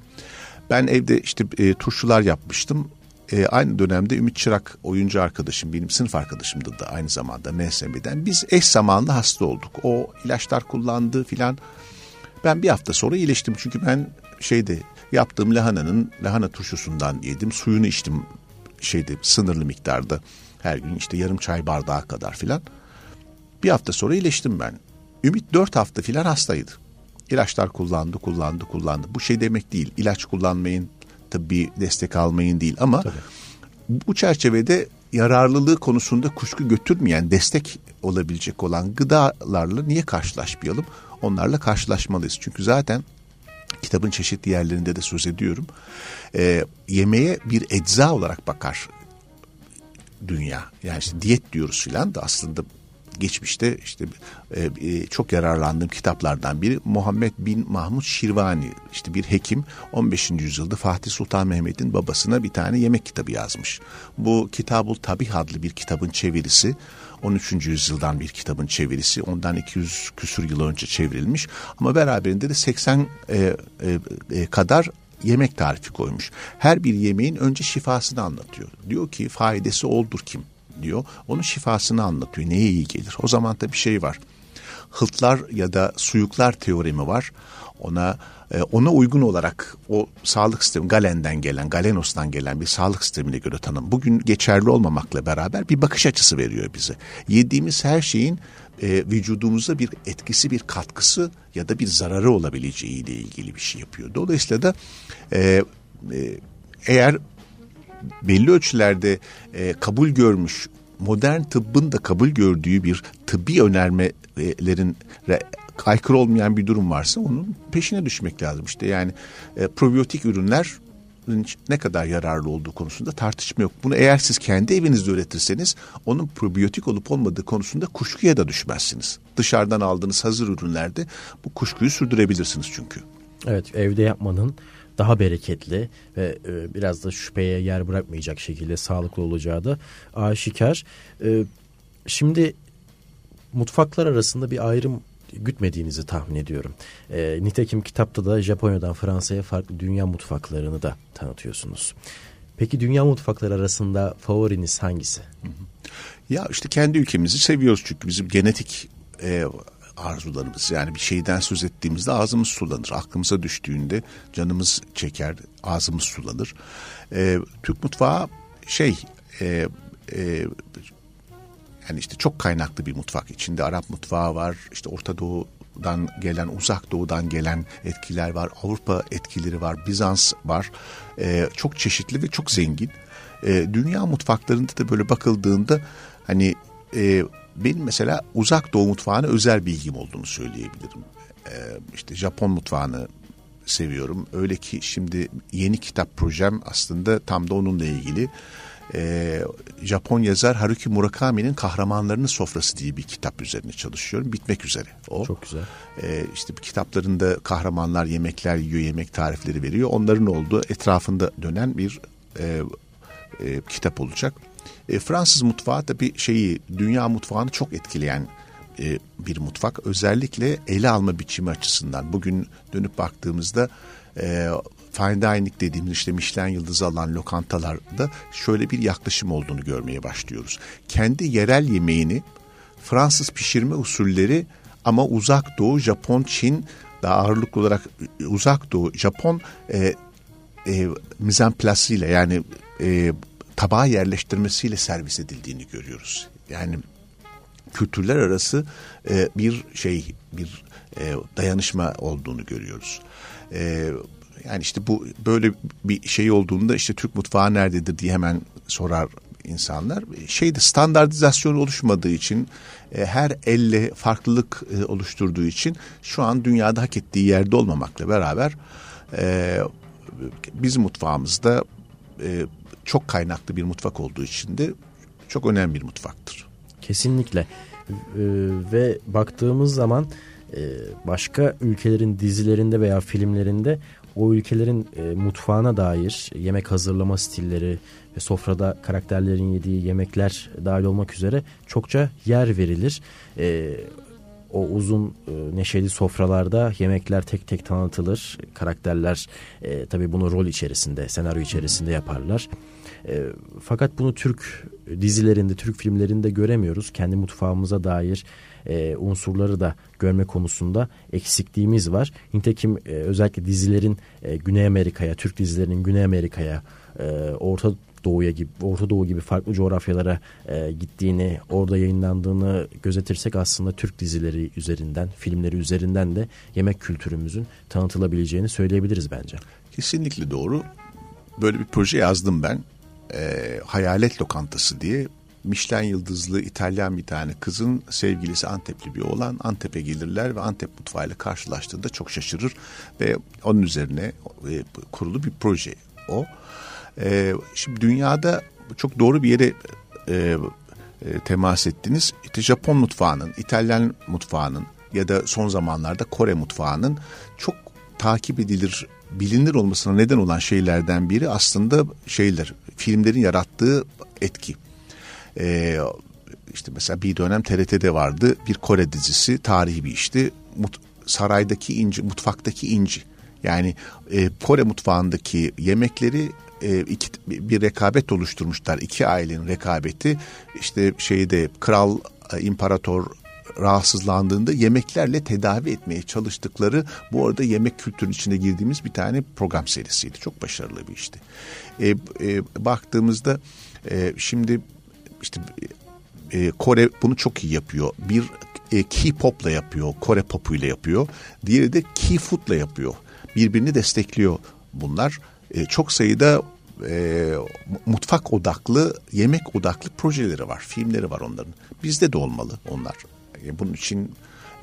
Ben evde işte e, turşular yapmıştım. E, aynı dönemde Ümit Çırak oyuncu arkadaşım benim sınıf arkadaşımdı da aynı zamanda MSM'den. Biz eş zamanlı hasta olduk. O ilaçlar kullandı filan. Ben bir hafta sonra iyileştim çünkü ben şeyde yaptığım lahananın lahana turşusundan yedim. Suyunu içtim şeyde sınırlı miktarda. Her gün işte yarım çay bardağı kadar filan. Bir hafta sonra iyileştim ben. Ümit dört hafta filan hastaydı. İlaçlar kullandı, kullandı, kullandı. Bu şey demek değil. İlaç kullanmayın, tıbbi destek almayın değil ama bu çerçevede yararlılığı konusunda kuşku götürmeyen, destek olabilecek olan gıdalarla niye karşılaşmayalım? Onlarla karşılaşmalıyız. Çünkü zaten kitabın çeşitli yerlerinde de söz ediyorum. Ee, yemeğe bir ecza olarak bakar dünya. Yani işte diyet diyoruz filan da aslında geçmişte işte e, e, çok yararlandığım kitaplardan biri Muhammed bin Mahmud Şirvani işte bir hekim 15. yüzyılda Fatih Sultan Mehmet'in babasına bir tane yemek kitabı yazmış. Bu Kitabul Tabih adlı bir kitabın çevirisi 13. yüzyıldan bir kitabın çevirisi ondan 200 küsür yıl önce çevrilmiş ama beraberinde de 80 e, e, e, kadar yemek tarifi koymuş. Her bir yemeğin önce şifasını anlatıyor. Diyor ki faydası oldur kim diyor. Onun şifasını anlatıyor. Neye iyi gelir? O zaman da bir şey var. Hıltlar ya da suyuklar teoremi var. Ona e, ona uygun olarak o sağlık sistemi Galen'den gelen, Galenos'tan gelen bir sağlık sistemine göre tanım. Bugün geçerli olmamakla beraber bir bakış açısı veriyor bize. Yediğimiz her şeyin e, vücudumuza bir etkisi, bir katkısı ya da bir zararı olabileceği ile ilgili bir şey yapıyor. Dolayısıyla da e, e, eğer belli ölçülerde e, kabul görmüş modern tıbbın da kabul gördüğü bir tıbbi önermelerin aykırı olmayan bir durum varsa onun peşine düşmek lazım. İşte yani e, probiyotik ürünler ne kadar yararlı olduğu konusunda tartışma yok. Bunu eğer siz kendi evinizde üretirseniz onun probiyotik olup olmadığı konusunda kuşkuya da düşmezsiniz. Dışarıdan aldığınız hazır ürünlerde bu kuşkuyu sürdürebilirsiniz çünkü. Evet evde yapmanın daha bereketli ve e, biraz da şüpheye yer bırakmayacak şekilde sağlıklı olacağı da aşikar. E, şimdi mutfaklar arasında bir ayrım gütmediğinizi tahmin ediyorum. E, nitekim kitapta da Japonya'dan Fransa'ya farklı dünya mutfaklarını da tanıtıyorsunuz. Peki dünya mutfakları arasında favoriniz hangisi? Ya işte kendi ülkemizi seviyoruz çünkü bizim genetik e, arzularımız yani bir şeyden söz ettiğimizde ağzımız sulanır. Aklımıza düştüğünde canımız çeker, ağzımız sulanır. E, Türk mutfağı şey e, e, yani işte çok kaynaklı bir mutfak. İçinde Arap mutfağı var, işte Orta Doğu'dan gelen, Uzak Doğu'dan gelen etkiler var, Avrupa etkileri var, Bizans var. E, çok çeşitli ve çok zengin. E, dünya mutfaklarında da böyle bakıldığında hani e, benim mesela uzak doğu mutfağına özel bilgim olduğunu söyleyebilirim. Ee, işte Japon mutfağını seviyorum. Öyle ki şimdi yeni kitap projem aslında tam da onunla ilgili. Ee, Japon yazar Haruki Murakami'nin Kahramanlarının Sofrası diye bir kitap üzerine çalışıyorum. Bitmek üzere o. Çok güzel. Ee, işte kitaplarında kahramanlar yemekler yiyor, yemek tarifleri veriyor. Onların olduğu etrafında dönen bir e, e, kitap olacak. E, Fransız mutfağı da bir şeyi dünya mutfağını çok etkileyen e, bir mutfak. Özellikle ele alma biçimi açısından. Bugün dönüp baktığımızda e, fine dining dediğimiz işte Michelin yıldızı alan lokantalarda şöyle bir yaklaşım olduğunu görmeye başlıyoruz. Kendi yerel yemeğini Fransız pişirme usulleri ama uzak doğu, Japon, Çin daha ağırlıklı olarak uzak doğu, Japon e, e, mizanplasıyla yani e, tabağa yerleştirmesiyle servis edildiğini görüyoruz. Yani kültürler arası e, bir şey, bir e, dayanışma olduğunu görüyoruz. E, yani işte bu böyle bir şey olduğunda işte Türk mutfağı nerededir diye hemen sorar insanlar. Şeyde standartizasyon oluşmadığı için e, her elle farklılık e, oluşturduğu için şu an dünyada hak ettiği yerde olmamakla beraber e, biz mutfağımızda e, çok kaynaklı bir mutfak olduğu için de çok önemli bir mutfaktır. Kesinlikle. Ee, ve baktığımız zaman e, başka ülkelerin dizilerinde veya filmlerinde o ülkelerin e, mutfağına dair yemek hazırlama stilleri ve sofrada karakterlerin yediği yemekler dahil olmak üzere çokça yer verilir. E, o uzun e, neşeli sofralarda yemekler tek tek tanıtılır. Karakterler e, tabii bunu rol içerisinde, senaryo içerisinde yaparlar. E, fakat bunu Türk dizilerinde, Türk filmlerinde göremiyoruz. Kendi mutfağımıza dair e, unsurları da görme konusunda eksikliğimiz var. Nitekim e, özellikle dizilerin e, Güney Amerika'ya, Türk dizilerinin Güney Amerika'ya, e, Orta Doğu'ya gibi Orta Doğu gibi farklı coğrafyalara e, gittiğini, orada yayınlandığını gözetirsek aslında Türk dizileri üzerinden, filmleri üzerinden de yemek kültürümüzün tanıtılabileceğini söyleyebiliriz bence. Kesinlikle doğru. Böyle bir proje yazdım ben. E, Hayalet Lokantası diye Michelin yıldızlı İtalyan bir tane kızın sevgilisi Antepli bir oğlan Antep'e gelirler ve Antep mutfağıyla karşılaştığında çok şaşırır ve onun üzerine e, kurulu bir proje o. E, şimdi dünyada çok doğru bir yere e, e, temas ettiniz. İşte Japon mutfağının, İtalyan mutfağının ya da son zamanlarda Kore mutfağının çok takip edilir, bilinir olmasına neden olan şeylerden biri aslında şeyler, filmlerin yarattığı etki. Ee, işte mesela bir dönem TRT'de vardı bir Kore dizisi tarihi bir işti. Mut, saraydaki inci, mutfaktaki inci. Yani e, Kore mutfağındaki yemekleri e, iki, bir rekabet oluşturmuşlar. İki ailenin rekabeti işte şeyde kral, e, imparator rahatsızlandığında yemeklerle tedavi etmeye çalıştıkları bu arada yemek kültürünün içine girdiğimiz bir tane program serisiydi. Çok başarılı bir işti. E, e, baktığımızda e, şimdi işte e, Kore bunu çok iyi yapıyor. Bir e, K-pop'la yapıyor, Kore popuyla yapıyor. Diğeri de K-food'la yapıyor. Birbirini destekliyor bunlar. E, çok sayıda e, mutfak odaklı, yemek odaklı projeleri var, filmleri var onların. Bizde de olmalı onlar. E, bunun için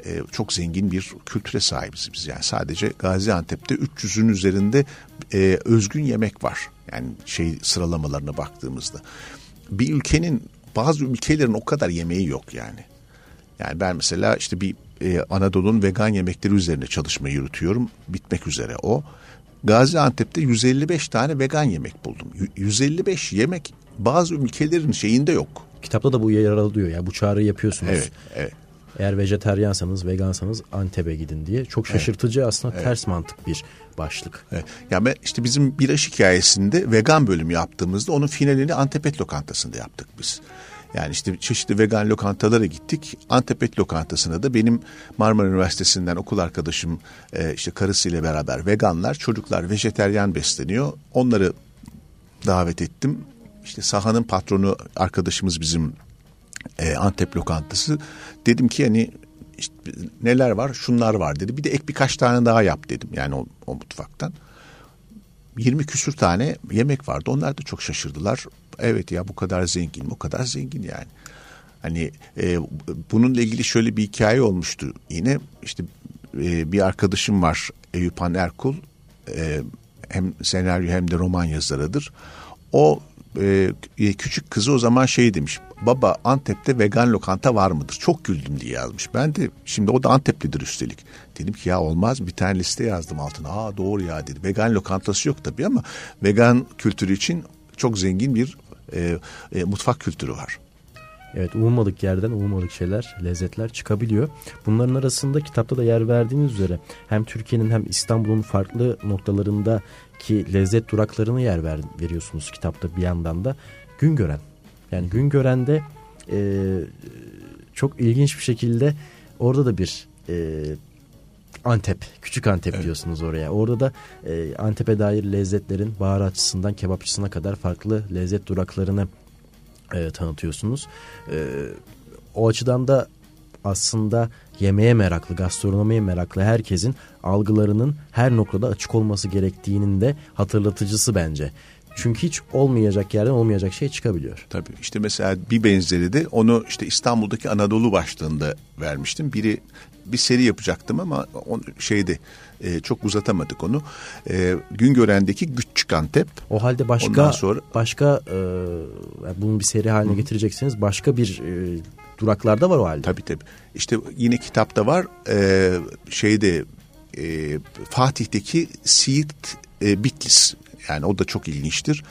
e, çok zengin bir kültüre sahibiz biz. Yani sadece Gaziantep'te 300'ün üzerinde e, özgün yemek var. Yani şey sıralamalarına baktığımızda bir ülkenin bazı ülkelerin o kadar yemeği yok yani. Yani ben mesela işte bir e, Anadolu'nun vegan yemekleri üzerine çalışma yürütüyorum. Bitmek üzere o. Gaziantep'te 155 tane vegan yemek buldum. 155 yemek bazı ülkelerin şeyinde yok. Kitapta da bu yer alıyor ya bu çağrıyı yapıyorsunuz. Evet, evet. Eğer vejeteryansanız, vegansanız Antep'e gidin diye. Çok şaşırtıcı evet. aslında evet. ters mantık bir başlık. Evet. Ya ben işte bizim Biraş hikayesinde vegan bölüm yaptığımızda onun finalini Antepet lokantasında yaptık biz. Yani işte çeşitli vegan lokantalara gittik. Antepet lokantasına da benim Marmara Üniversitesi'nden okul arkadaşım e, işte karısıyla beraber veganlar, çocuklar vejeteryan besleniyor. Onları davet ettim. İşte sahanın patronu arkadaşımız bizim e, Antep lokantası. Dedim ki hani işte neler var? Şunlar var dedi. Bir de ek birkaç tane daha yap dedim yani o, o mutfaktan. 20 küsür tane yemek vardı. Onlar da çok şaşırdılar. Evet ya bu kadar zengin, bu kadar zengin yani. Hani e, bununla ilgili şöyle bir hikaye olmuştu. Yine işte e, bir arkadaşım var Eyüphan Erkul. E, hem senaryo hem de roman yazarıdır. O e, küçük kızı o zaman şey demiş. Baba Antep'te vegan lokanta var mıdır? Çok güldüm diye yazmış. Ben de şimdi o da Anteplidir üstelik. Dedim ki ya olmaz bir tane liste yazdım altına. Aa doğru ya dedi. Vegan lokantası yok tabii ama vegan kültürü için çok zengin bir e, e, mutfak kültürü var. Evet ummadık yerden ummadık şeyler, lezzetler çıkabiliyor. Bunların arasında kitapta da yer verdiğiniz üzere hem Türkiye'nin hem İstanbul'un farklı noktalarında ki lezzet duraklarını yer ver, veriyorsunuz kitapta bir yandan da Güngören. Yani Güngören'de e, çok ilginç bir şekilde orada da bir e, Antep, küçük Antep evet. diyorsunuz oraya. Orada da e, Antep'e dair lezzetlerin baharatçısından kebapçısına kadar farklı lezzet duraklarını e, tanıtıyorsunuz. E, o açıdan da aslında yemeğe meraklı, gastronomiye meraklı herkesin algılarının her noktada açık olması gerektiğinin de hatırlatıcısı bence. Çünkü hiç olmayacak yerden olmayacak şey çıkabiliyor. Tabii işte mesela bir benzeri de onu işte İstanbul'daki Anadolu başlığında vermiştim. Biri bir seri yapacaktım ama on, şeydi e, çok uzatamadık onu. E, Güngören'deki Güççük Antep. O halde başka Ondan sonra başka e, bunun bir seri haline Hı. getireceksiniz. Başka bir e, duraklarda var o halde. Tabii tabii. İşte yine kitapta var. E, şeyde e, Fatih'teki Siirt e, Bitlis yani o da çok ilginçtir.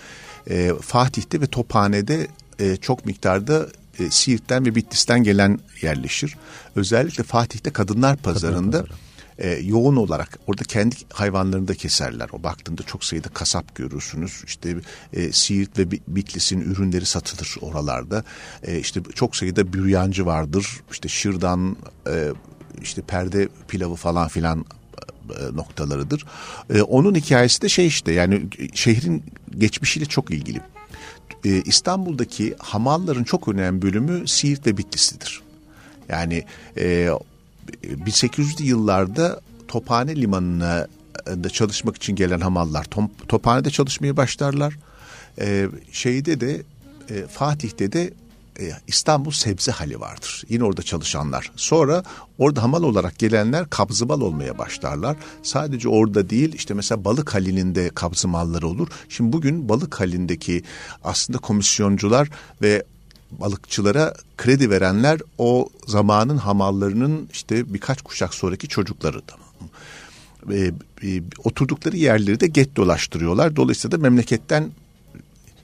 E, Fatih'te ve Tophane'de e, çok miktarda e, Siirt'ten ve Bitlis'ten gelen yerleşir. Özellikle Fatih'te kadınlar pazarında Kadın e, yoğun olarak orada kendi hayvanlarını da keserler. O baktığında çok sayıda kasap görürsünüz. İşte e, Siirt ve Bitlis'in ürünleri satılır oralarda. E, işte çok sayıda büryancı vardır. İşte şırdan, e, işte perde pilavı falan filan noktalarıdır. E, onun hikayesi de şey işte yani şehrin geçmişiyle çok ilgili. E, İstanbul'daki hamalların çok önemli bölümü Siirt ve Bitlis'lidir. Yani e, 1800'lü yıllarda Tophane Limanı'na da çalışmak için gelen hamallar Tophane'de çalışmaya başlarlar. E, şeyde de e, Fatih'te de e, İstanbul Sebze Hali vardır. Yine orada çalışanlar. Sonra orada hamal olarak gelenler kabzımal olmaya başlarlar. Sadece orada değil işte mesela balık halinin de kabzımalları olur. Şimdi bugün balık halindeki aslında komisyoncular ve balıkçılara kredi verenler o zamanın hamallarının işte birkaç kuşak sonraki çocukları tamam e, e, oturdukları yerleri de get dolaştırıyorlar. Dolayısıyla da memleketten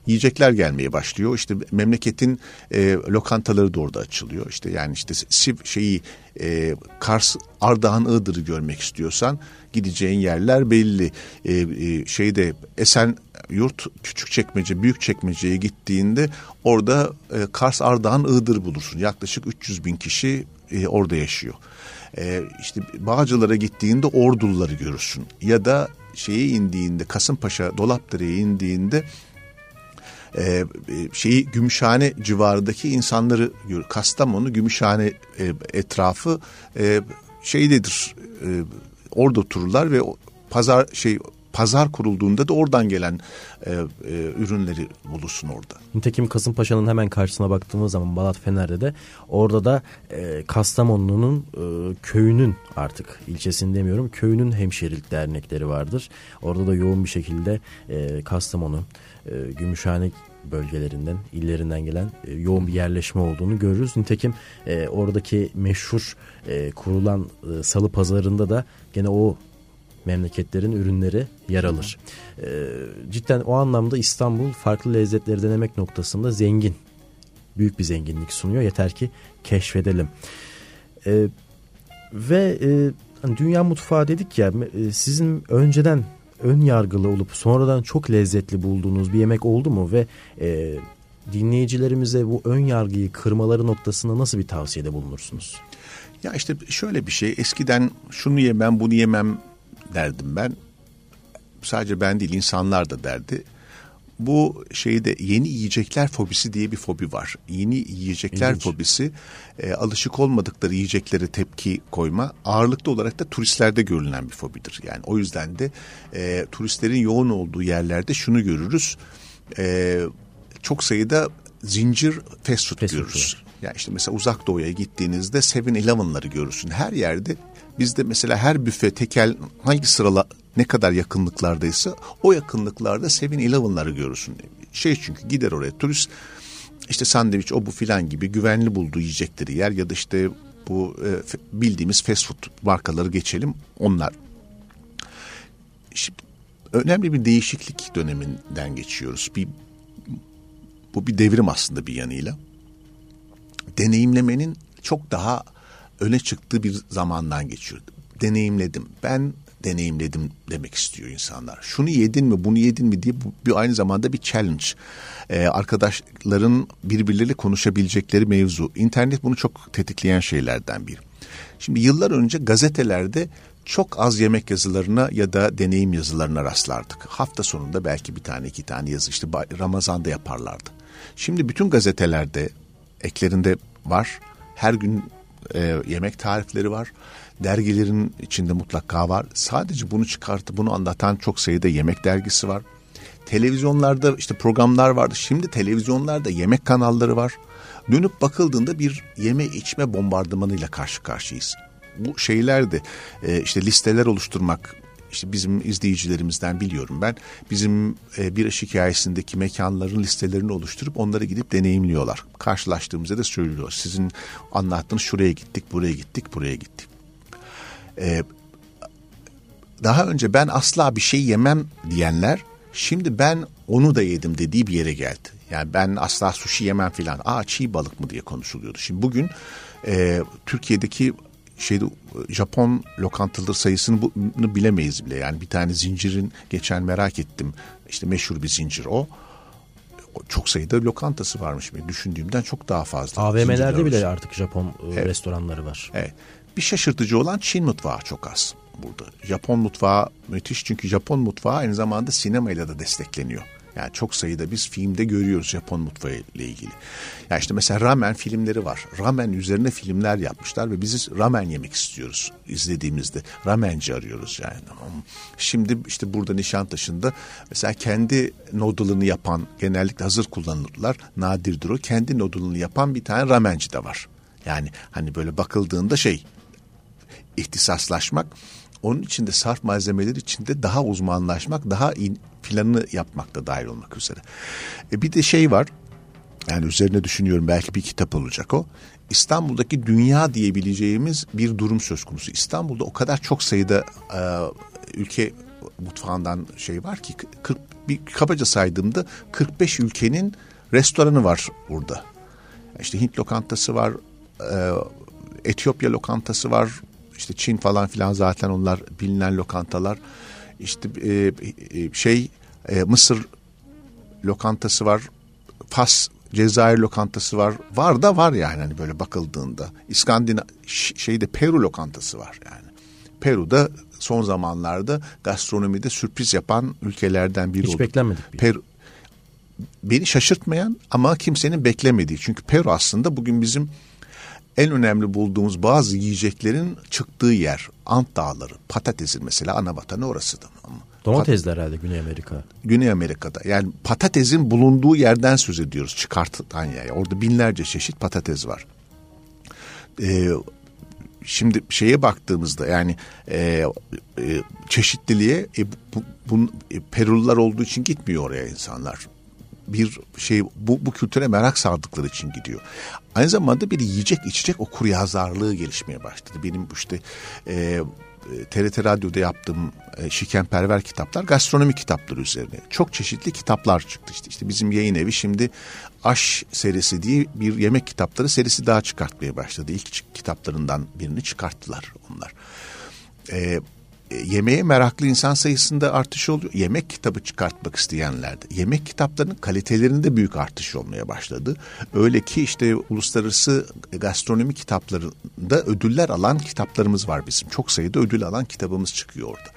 yiyecekler gelmeye başlıyor. İşte memleketin e, lokantaları da orada açılıyor. İşte yani işte Siv şeyi e, Kars, Ardahan, Iğdır'ı görmek istiyorsan gideceğin yerler belli. E, e, şeyde Esen yurt küçük çekmece büyük çekmeceye gittiğinde orada e, Kars, Ardahan, Iğdır bulursun. Yaklaşık 300 bin kişi e, orada yaşıyor. E, işte Bağcılar'a gittiğinde Orduluları görürsün. Ya da şeye indiğinde Kasımpaşa Dolapdere'ye indiğinde e, şeyi Gümüşhane civarındaki insanları. Kastamonu Gümüşhane e, etrafı e, şeydedir. E, orada otururlar ve pazar şey pazar kurulduğunda da oradan gelen e, e, ürünleri bulursun orada. Nitekim Kasımpaşa'nın hemen karşısına baktığımız zaman Balat Fener'de de orada da e, Kastamonu'nun e, köyünün artık ilçesini demiyorum köyünün hemşerilik dernekleri vardır. Orada da yoğun bir şekilde e, Kastamonu, e, Gümüşhane bölgelerinden, illerinden gelen e, yoğun bir yerleşme olduğunu görürüz. Nitekim e, oradaki meşhur e, kurulan e, salı pazarında da gene o memleketlerin ürünleri yer alır. E, cidden o anlamda İstanbul farklı lezzetleri denemek noktasında zengin, büyük bir zenginlik sunuyor. Yeter ki keşfedelim. E, ve e, hani dünya mutfağı dedik ya, e, sizin önceden ön yargılı olup sonradan çok lezzetli bulduğunuz bir yemek oldu mu ve e, dinleyicilerimize bu ön yargıyı kırmaları noktasında nasıl bir tavsiyede bulunursunuz? Ya işte şöyle bir şey eskiden şunu yemem bunu yemem derdim ben. Sadece ben değil insanlar da derdi. Bu şeyde yeni yiyecekler fobisi diye bir fobi var. Yeni yiyecekler İlginç. fobisi e, alışık olmadıkları yiyeceklere tepki koyma ağırlıklı olarak da turistlerde görülen bir fobidir. Yani o yüzden de e, turistlerin yoğun olduğu yerlerde şunu görürüz. E, çok sayıda zincir fast food fast görürüz. Food. Yani işte mesela uzak doğuya gittiğinizde 7-Eleven'ları görürsün. Her yerde bizde mesela her büfe tekel hangi sırala ne kadar yakınlıklardaysa o yakınlıklarda 7-Eleven'ları görürsün. Şey çünkü gider oraya turist işte sandviç o bu filan gibi güvenli bulduğu yiyecekleri yer ya da işte bu e, bildiğimiz fast food markaları geçelim onlar. Şimdi, önemli bir değişiklik döneminden geçiyoruz. Bir bu bir devrim aslında bir yanıyla. deneyimlemenin çok daha öne çıktığı bir zamandan geçiyor. Deneyimledim. Ben deneyimledim demek istiyor insanlar. Şunu yedin mi, bunu yedin mi diye bu bir aynı zamanda bir challenge. Ee, arkadaşların birbirleriyle konuşabilecekleri mevzu. İnternet bunu çok tetikleyen şeylerden biri. Şimdi yıllar önce gazetelerde çok az yemek yazılarına ya da deneyim yazılarına rastlardık. Hafta sonunda belki bir tane iki tane yazı işte Ramazan'da yaparlardı. Şimdi bütün gazetelerde eklerinde var. Her gün e, yemek tarifleri var. Dergilerin içinde mutlaka var. Sadece bunu çıkartıp bunu anlatan çok sayıda yemek dergisi var. Televizyonlarda işte programlar vardı. Şimdi televizyonlarda yemek kanalları var. Dönüp bakıldığında bir yeme içme bombardımanıyla karşı karşıyayız. Bu şeyler de e, işte listeler oluşturmak işte bizim izleyicilerimizden biliyorum ben bizim e, bir hikayesindeki mekanların listelerini oluşturup onları gidip deneyimliyorlar. Karşılaştığımızda da söylüyor. Sizin anlattığınız şuraya gittik, buraya gittik, buraya gittik. E, daha önce ben asla bir şey yemem diyenler şimdi ben onu da yedim dediği bir yere geldi. Yani ben asla sushi yemem filan. Aa çiğ balık mı diye konuşuluyordu. Şimdi bugün e, Türkiye'deki şeyde Japon lokantaları sayısını bunu bilemeyiz bile. Yani bir tane zincirin geçen merak ettim. İşte meşhur bir zincir o. Çok sayıda lokantası varmış. Düşündüğümden çok daha fazla. AVM'lerde bile artık Japon e, evet. restoranları var. Evet. Bir şaşırtıcı olan Çin mutfağı çok az burada. Japon mutfağı müthiş çünkü Japon mutfağı aynı zamanda sinemayla da destekleniyor. Yani çok sayıda biz filmde görüyoruz Japon mutfağı ile ilgili. Yani işte mesela ramen filmleri var. Ramen üzerine filmler yapmışlar ve biz ramen yemek istiyoruz izlediğimizde. Ramenci arıyoruz yani. Şimdi işte burada Nişantaşı'nda mesela kendi noodle'ını yapan genellikle hazır kullanırlar. Nadirdir o. Kendi noodle'ını yapan bir tane ramenci de var. Yani hani böyle bakıldığında şey ihtisaslaşmak onun içinde sarf malzemeleri içinde daha uzmanlaşmak, daha in, planını yapmakta dahil olmak üzere. E bir de şey var. Yani üzerine düşünüyorum belki bir kitap olacak o. İstanbul'daki dünya diyebileceğimiz bir durum söz konusu. İstanbul'da o kadar çok sayıda e, ülke mutfağından şey var ki 40 bir kabaca saydığımda 45 ülkenin restoranı var burada. İşte Hint lokantası var, e, Etiyopya lokantası var, işte Çin falan filan zaten onlar bilinen lokantalar. İşte e, e, şey e, Mısır lokantası var. Fas Cezayir lokantası var. Var da var yani hani böyle bakıldığında. İskandinav şeyde Peru lokantası var yani. Peru'da son zamanlarda gastronomide sürpriz yapan ülkelerden biri Hiç oldu. beklenmedik bir Peru beni şaşırtmayan ama kimsenin beklemediği. Çünkü Peru aslında bugün bizim en önemli bulduğumuz bazı yiyeceklerin çıktığı yer. Ant Dağları, patatesin mesela ana vatanı orası da. Domatesler herhalde Güney Amerika. Güney Amerika'da. Yani patatesin bulunduğu yerden söz ediyoruz. Çıkartılan yer. Orada binlerce çeşit patates var. Ee, şimdi şeye baktığımızda yani e, e, çeşitliliğe e, bu, bu, e, Perulular olduğu için gitmiyor oraya insanlar bir şey bu, bu kültüre merak sardıkları için gidiyor. Aynı zamanda bir yiyecek içecek o kuryazarlığı gelişmeye başladı. Benim işte e, TRT Radyo'da yaptığım e, şikenperver kitaplar gastronomi kitapları üzerine. Çok çeşitli kitaplar çıktı işte. işte bizim yayın evi şimdi Aş serisi diye bir yemek kitapları serisi daha çıkartmaya başladı. İlk kitaplarından birini çıkarttılar onlar. E, yemeğe meraklı insan sayısında artış oluyor. Yemek kitabı çıkartmak isteyenlerde. Yemek kitaplarının kalitelerinde büyük artış olmaya başladı. Öyle ki işte uluslararası gastronomi kitaplarında ödüller alan kitaplarımız var bizim. Çok sayıda ödül alan kitabımız çıkıyor orada.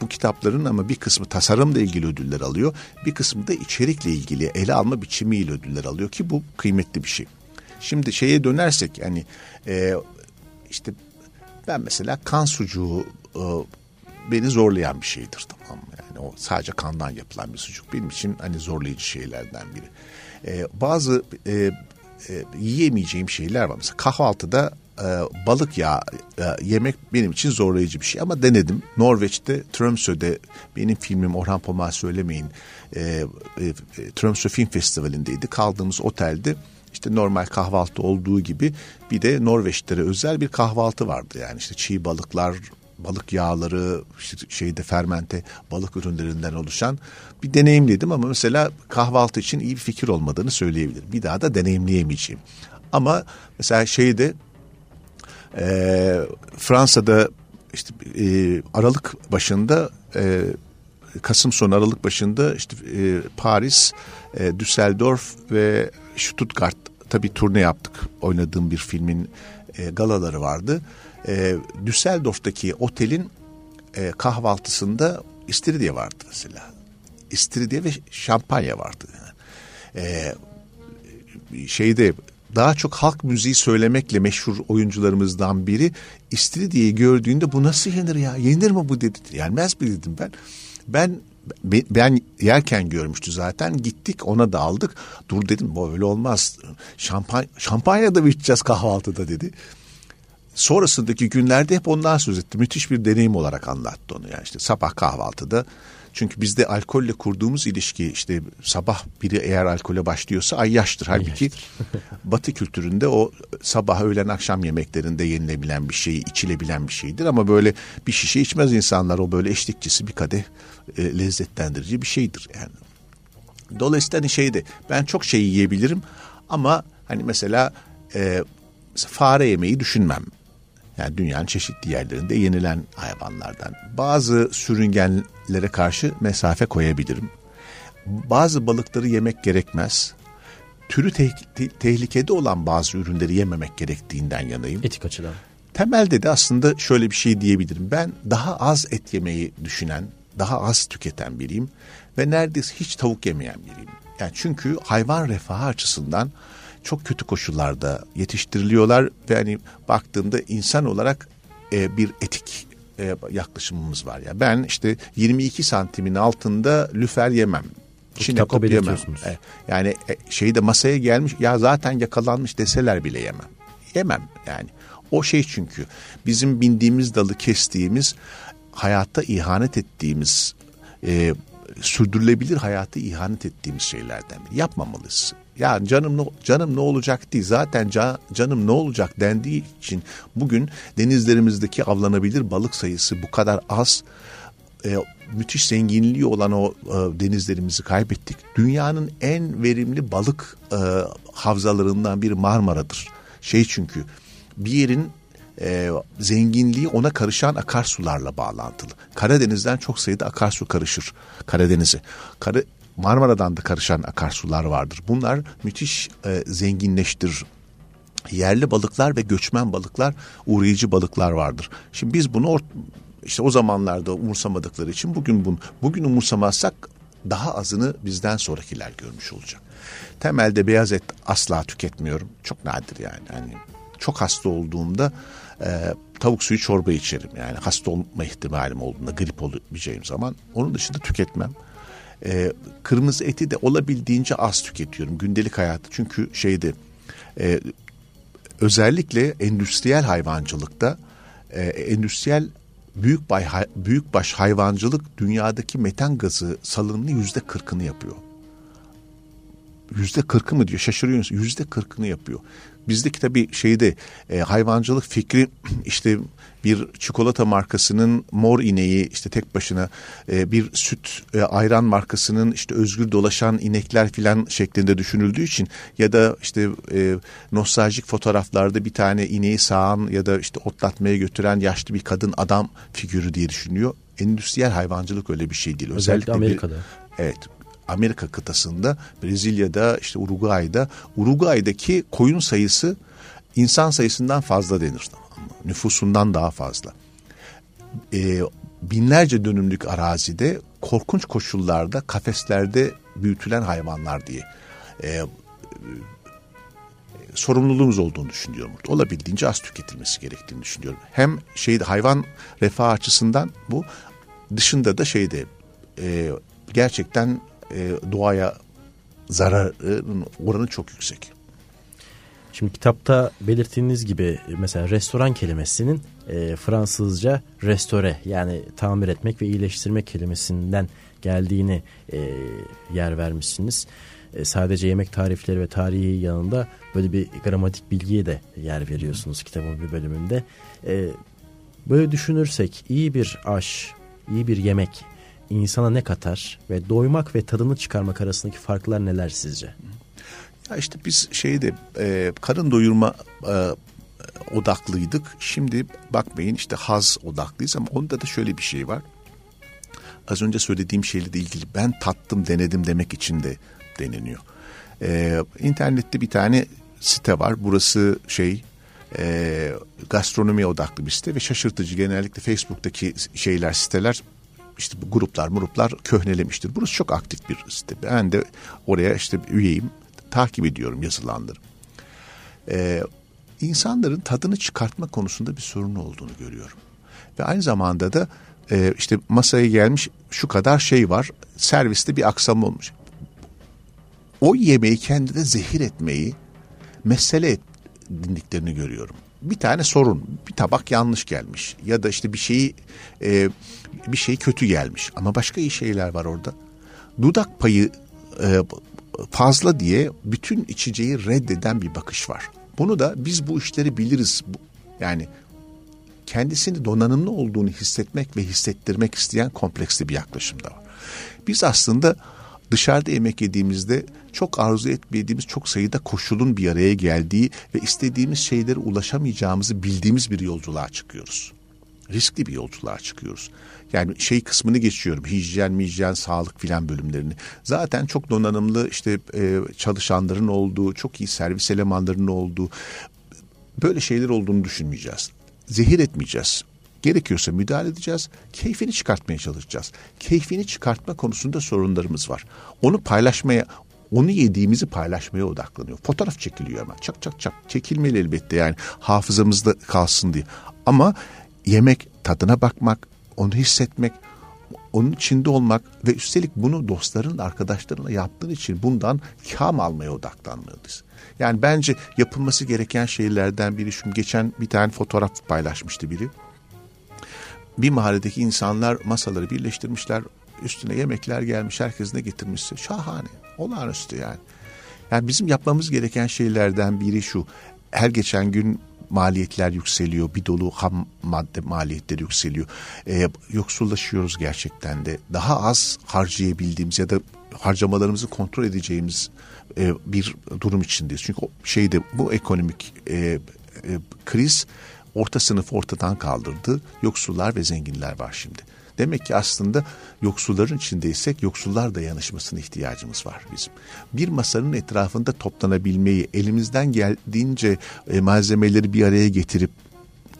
Bu kitapların ama bir kısmı tasarımla ilgili ödüller alıyor. Bir kısmı da içerikle ilgili ele alma biçimiyle ödüller alıyor ki bu kıymetli bir şey. Şimdi şeye dönersek yani e, işte ben mesela kan sucuğu e, beni zorlayan bir şeydir tamam mı? Yani o sadece kandan yapılan bir sucuk benim için hani zorlayıcı şeylerden biri. Ee, bazı e, e, yiyemeyeceğim şeyler var. Mesela kahvaltıda e, balık yağı e, yemek benim için zorlayıcı bir şey ama denedim. Norveç'te Tromsø'de benim filmim Orhan Pamuk Söylemeyin e, e, Tromsø Film Festivali'ndeydi. Kaldığımız otelde işte normal kahvaltı olduğu gibi bir de Norveçlere özel bir kahvaltı vardı. Yani işte çiğ balıklar, balık yağları, şeyde fermente balık ürünlerinden oluşan bir deneyimledim ama mesela kahvaltı için iyi bir fikir olmadığını söyleyebilirim. Bir daha da deneyimleyemeyeceğim. Ama mesela şeyde e, Fransa'da işte e, Aralık başında e, Kasım sonu Aralık başında işte e, Paris, e, Düsseldorf ve Stuttgart tabii turne yaptık. Oynadığım bir filmin e, galaları vardı. E, Düsseldorf'taki otelin e, kahvaltısında istiridye vardı mesela. İstiridye ve şampanya vardı. Yani. E, şeyde daha çok halk müziği söylemekle meşhur oyuncularımızdan biri İstiridye'yi gördüğünde bu nasıl yenir ya? Yenir mi bu dedi. Yenmez mi dedim ben. Ben ben yerken görmüştü zaten. Gittik ona da aldık. Dur dedim bu öyle olmaz. Şampanya, şampanya da mı içeceğiz kahvaltıda dedi. Sonrasındaki günlerde hep ondan söz etti. Müthiş bir deneyim olarak anlattı onu. Yani işte sabah kahvaltıda çünkü bizde alkolle kurduğumuz ilişki işte sabah biri eğer alkole başlıyorsa ay yaştır. Halbuki <laughs> batı kültüründe o sabah öğlen akşam yemeklerinde yenilebilen bir şey, içilebilen bir şeydir. Ama böyle bir şişe içmez insanlar. O böyle eşlikçisi bir kadeh e, lezzetlendirici bir şeydir yani. Dolayısıyla hani şeyde ben çok şey yiyebilirim ama hani mesela e, fare yemeği düşünmem. Yani dünyanın çeşitli yerlerinde yenilen hayvanlardan. Bazı sürüngenlere karşı mesafe koyabilirim. Bazı balıkları yemek gerekmez. Türü te- te- tehlikede olan bazı ürünleri yememek gerektiğinden yanayım. Etik açıdan. Temelde de aslında şöyle bir şey diyebilirim. Ben daha az et yemeyi düşünen, daha az tüketen biriyim ve neredeyse hiç tavuk yemeyen biriyim. Yani çünkü hayvan refahı açısından çok kötü koşullarda yetiştiriliyorlar ve hani baktığımda insan olarak e, bir etik e, yaklaşımımız var ya. Ben işte 22 santimin altında lüfer yemem. Çinekop yemem. E, yani e, şeyi de masaya gelmiş ya zaten yakalanmış deseler bile yemem. Yemem yani. O şey çünkü bizim bindiğimiz dalı kestiğimiz hayatta ihanet ettiğimiz e, sürdürülebilir hayatı ihanet ettiğimiz şeylerden biri. Yapmamalıyız. Ya canım canım ne olacak değil. Zaten can, canım ne olacak dendiği için bugün denizlerimizdeki avlanabilir balık sayısı bu kadar az. E, müthiş zenginliği olan o e, denizlerimizi kaybettik. Dünyanın en verimli balık e, havzalarından biri Marmara'dır. Şey çünkü bir yerin e, zenginliği ona karışan akarsularla bağlantılı. Karadeniz'den çok sayıda akarsu karışır Karadeniz'e. Kara, Marmara'dan da karışan akarsular vardır. Bunlar müthiş e, zenginleştirir. Yerli balıklar ve göçmen balıklar, uğrayıcı balıklar vardır. Şimdi biz bunu işte o zamanlarda umursamadıkları için bugün bunu bugün umursamazsak daha azını bizden sonrakiler görmüş olacak. Temelde beyaz et asla tüketmiyorum. Çok nadir yani. yani çok hasta olduğumda e, tavuk suyu çorba içerim. Yani hasta olma ihtimalim olduğunda grip olabileceğim zaman. Onun dışında tüketmem. E, kırmızı eti de olabildiğince az tüketiyorum gündelik hayatı. Çünkü şeyde e, özellikle endüstriyel hayvancılıkta e, endüstriyel büyük bay, büyükbaş hayvancılık dünyadaki metan gazı salınımını yüzde kırkını yapıyor. Yüzde kırkı mı diyor şaşırıyorsunuz yüzde kırkını yapıyor. Bizdeki tabii şeyde e, hayvancılık fikri <clears throat> işte bir çikolata markasının mor ineği işte tek başına e, bir süt e, ayran markasının işte özgür dolaşan inekler filan şeklinde düşünüldüğü için ya da işte e, nostaljik fotoğraflarda bir tane ineği sağan ya da işte otlatmaya götüren yaşlı bir kadın adam figürü diye düşünüyor. Endüstriyel hayvancılık öyle bir şey değil. Özellikle, Özellikle Amerika'da. Bir, evet Amerika kıtasında, Brezilya'da, işte Uruguay'da, Uruguay'daki koyun sayısı insan sayısından fazla denir. Nüfusundan daha fazla. Ee, binlerce dönümlük arazide korkunç koşullarda kafeslerde büyütülen hayvanlar diye e, sorumluluğumuz olduğunu düşünüyorum. Olabildiğince az tüketilmesi gerektiğini düşünüyorum. Hem şeyde hayvan refah açısından bu dışında da şeyde e, gerçekten e, doğaya zararın oranı çok yüksek. Şimdi kitapta belirttiğiniz gibi mesela restoran kelimesinin e, Fransızca restore yani tamir etmek ve iyileştirmek kelimesinden geldiğini e, yer vermişsiniz. E, sadece yemek tarifleri ve tarihi yanında böyle bir gramatik bilgiye de yer veriyorsunuz kitabın bir bölümünde. E, böyle düşünürsek iyi bir aş, iyi bir yemek insana ne katar ve doymak ve tadını çıkarmak arasındaki farklar neler sizce? Ya işte biz şeyde e, karın doyurma e, odaklıydık. Şimdi bakmayın işte haz odaklıyız ama onda da şöyle bir şey var. Az önce söylediğim şeyle de ilgili ben tattım denedim demek için de deneniyor. Ee, internette bir tane site var. Burası şey e, gastronomiye odaklı bir site ve şaşırtıcı genellikle Facebook'taki şeyler siteler işte bu gruplar gruplar köhnelemiştir. Burası çok aktif bir site. Ben de oraya işte üyeyim. Takip ediyorum yazılanları. Ee, insanların tadını çıkartma konusunda bir sorun olduğunu görüyorum. Ve aynı zamanda da e, işte masaya gelmiş şu kadar şey var. Serviste bir aksam olmuş. O yemeği kendine zehir etmeyi mesele edindiklerini görüyorum. Bir tane sorun, bir tabak yanlış gelmiş ya da işte bir şeyi e, bir şey kötü gelmiş ama başka iyi şeyler var orada. Dudak payı e, fazla diye bütün içeceği reddeden bir bakış var. Bunu da biz bu işleri biliriz. Yani kendisini donanımlı olduğunu hissetmek ve hissettirmek isteyen kompleksli bir yaklaşım da var. Biz aslında dışarıda yemek yediğimizde çok arzu etmediğimiz çok sayıda koşulun bir araya geldiği ve istediğimiz şeylere ulaşamayacağımızı bildiğimiz bir yolculuğa çıkıyoruz. Riskli bir yolculuğa çıkıyoruz. Yani şey kısmını geçiyorum. Hijyen, mijyen, sağlık filan bölümlerini. Zaten çok donanımlı işte e, çalışanların olduğu, çok iyi servis elemanlarının olduğu böyle şeyler olduğunu düşünmeyeceğiz. Zehir etmeyeceğiz. Gerekiyorsa müdahale edeceğiz. Keyfini çıkartmaya çalışacağız. Keyfini çıkartma konusunda sorunlarımız var. Onu paylaşmaya, onu yediğimizi paylaşmaya odaklanıyor. Fotoğraf çekiliyor hemen. Çak çak çak. Çekilmeli elbette yani hafızamızda kalsın diye. Ama yemek, tadına bakmak, onu hissetmek, onun içinde olmak ve üstelik bunu dostların, arkadaşlarınla yaptığın için bundan kam almaya odaklanmalıyız. Yani bence yapılması gereken şeylerden biri şu. Geçen bir tane fotoğraf paylaşmıştı biri. Bir mahalledeki insanlar masaları birleştirmişler. Üstüne yemekler gelmiş. Herkes ne getirmişse. Şahane. Olağanüstü yani. Yani bizim yapmamız gereken şeylerden biri şu. Her geçen gün maliyetler yükseliyor. Bir dolu ham madde maliyetleri yükseliyor. Ee, yoksullaşıyoruz gerçekten de. Daha az harcayabildiğimiz ya da harcamalarımızı kontrol edeceğimiz e, bir durum içindeyiz. Çünkü şeyde bu ekonomik e, e, kriz orta sınıf ortadan kaldırdı. Yoksullar ve zenginler var şimdi. Demek ki aslında yoksulların içindeysek yoksullar dayanışmasına ihtiyacımız var bizim. Bir masanın etrafında toplanabilmeyi, elimizden geldiğince e, malzemeleri bir araya getirip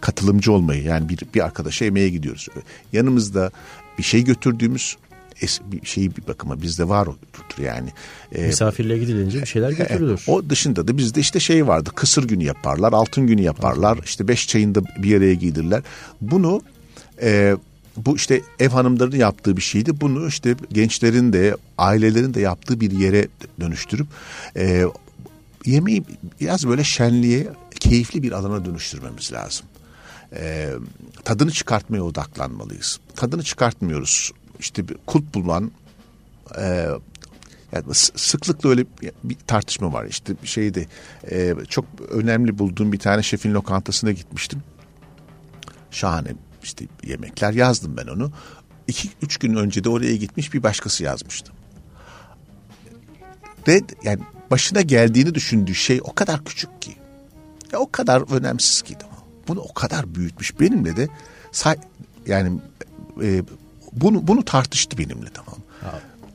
katılımcı olmayı yani bir, bir arkadaşa yemeğe gidiyoruz. Yanımızda bir şey götürdüğümüz bir şeyi bir bakıma bizde var odur yani. Ee, Misafirliğe gidilince bir şeyler götürülür. E, o dışında da bizde işte şey vardı kısır günü yaparlar, altın günü yaparlar, işte beş çayında bir araya giydirler. Bunu e, bu işte ev hanımlarının yaptığı bir şeydi. Bunu işte gençlerin de ailelerin de yaptığı bir yere dönüştürüp e, yemeği biraz böyle şenliğe, keyifli bir alana dönüştürmemiz lazım. E, tadını çıkartmaya odaklanmalıyız. Tadını çıkartmıyoruz. İşte bir kulp bulman e, yani sıklıkla öyle bir tartışma var. İşte şeyde e, çok önemli bulduğum bir tane şefin lokantasına gitmiştim. Şahane işte yemekler yazdım ben onu. İki, üç gün önce de oraya gitmiş bir başkası yazmıştı. Ve yani başına geldiğini düşündüğü şey o kadar küçük ki. Ya o kadar önemsiz ki. Bunu o kadar büyütmüş. Benimle de yani e, bunu bunu tartıştı benimle tamam.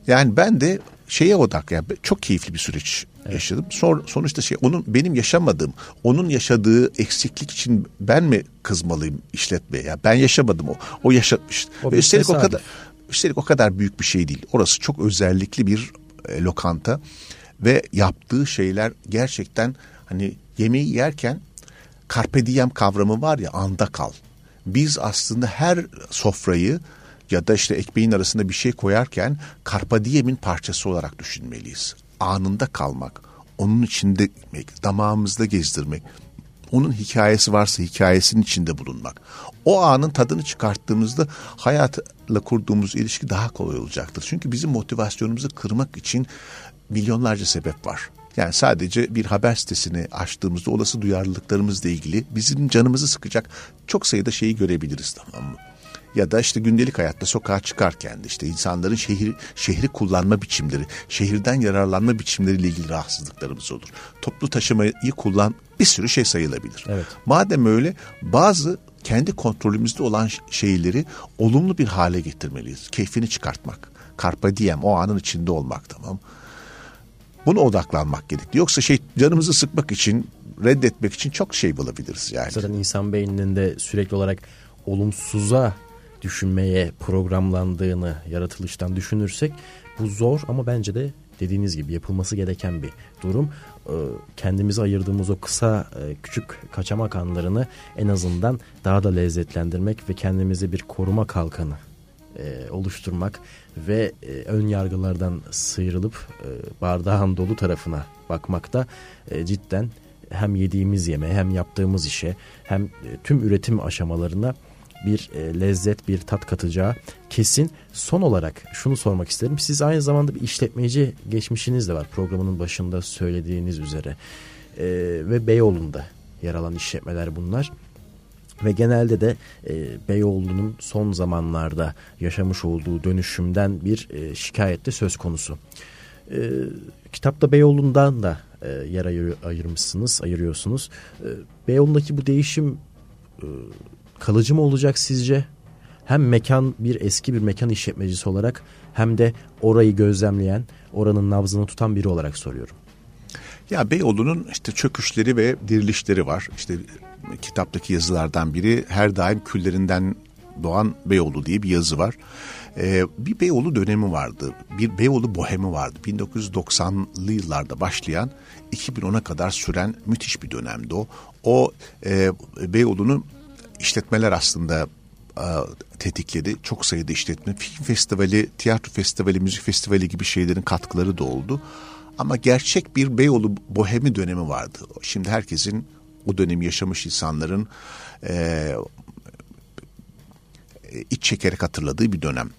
Yani ben de şeye odak yani çok keyifli bir süreç evet. yaşadım. Son, sonuçta şey onun benim yaşamadığım, onun yaşadığı eksiklik için ben mi kızmalıyım işletmeye? Yani ben yaşamadım o. O yaşatmış. O Ve üstelik o kadar üstelik o kadar büyük bir şey değil. Orası çok özellikli bir e, lokanta ve yaptığı şeyler gerçekten hani yemeği yerken carpe diem kavramı var ya anda kal. Biz aslında her sofrayı ya da işte ekmeğin arasında bir şey koyarken karpa diemin parçası olarak düşünmeliyiz. Anında kalmak, onun içinde gitmek, damağımızda gezdirmek, onun hikayesi varsa hikayesinin içinde bulunmak. O anın tadını çıkarttığımızda hayatla kurduğumuz ilişki daha kolay olacaktır. Çünkü bizim motivasyonumuzu kırmak için milyonlarca sebep var. Yani sadece bir haber sitesini açtığımızda olası duyarlılıklarımızla ilgili bizim canımızı sıkacak çok sayıda şeyi görebiliriz tamam mı? Ya da işte gündelik hayatta sokağa çıkarken de işte insanların şehir şehri kullanma biçimleri, şehirden yararlanma biçimleriyle ilgili rahatsızlıklarımız olur. Toplu taşımayı kullan bir sürü şey sayılabilir. Evet. Madem öyle bazı kendi kontrolümüzde olan şeyleri olumlu bir hale getirmeliyiz. Keyfini çıkartmak. Carpe diem o anın içinde olmak tamam. Buna odaklanmak gerekli. Yoksa şey canımızı sıkmak için reddetmek için çok şey bulabiliriz yani. Zaten insan beyninin de sürekli olarak olumsuza düşünmeye programlandığını yaratılıştan düşünürsek bu zor ama bence de dediğiniz gibi yapılması gereken bir durum. Ee, kendimizi ayırdığımız o kısa e, küçük kaçamak anlarını en azından daha da lezzetlendirmek ve kendimizi bir koruma kalkanı e, oluşturmak ve e, ön yargılardan sıyrılıp bardağın dolu tarafına bakmakta cidden hem yediğimiz yeme hem yaptığımız işe hem tüm üretim aşamalarına bir e, lezzet, bir tat katacağı kesin. Son olarak şunu sormak isterim. Siz aynı zamanda bir işletmeci geçmişiniz de var programının başında söylediğiniz üzere. E, ve Beyoğlu'nda yer alan işletmeler bunlar. Ve genelde de e, Beyoğlu'nun son zamanlarda yaşamış olduğu dönüşümden bir e, şikayette söz konusu. E, kitapta Beyoğlu'ndan da e, yer ayır, ayırmışsınız, ayırıyorsunuz. E, Beyoğlu'ndaki bu değişim e, kalıcı mı olacak sizce? Hem mekan bir eski bir mekan işletmecisi olarak hem de orayı gözlemleyen, oranın nabzını tutan biri olarak soruyorum. Ya Beyoğlu'nun işte çöküşleri ve dirilişleri var. İşte kitaptaki yazılardan biri her daim küllerinden doğan Beyoğlu diye bir yazı var. Ee, bir Beyoğlu dönemi vardı. Bir Beyoğlu bohemi vardı. 1990'lı yıllarda başlayan 2010'a kadar süren müthiş bir dönemdi o. O e, Beyoğlu'nun işletmeler aslında e, tetikledi. Çok sayıda işletme, film festivali, tiyatro festivali, müzik festivali gibi şeylerin katkıları da oldu. Ama gerçek bir Beyoğlu bohemi dönemi vardı. Şimdi herkesin o dönemi yaşamış insanların e, iç çekerek hatırladığı bir dönem.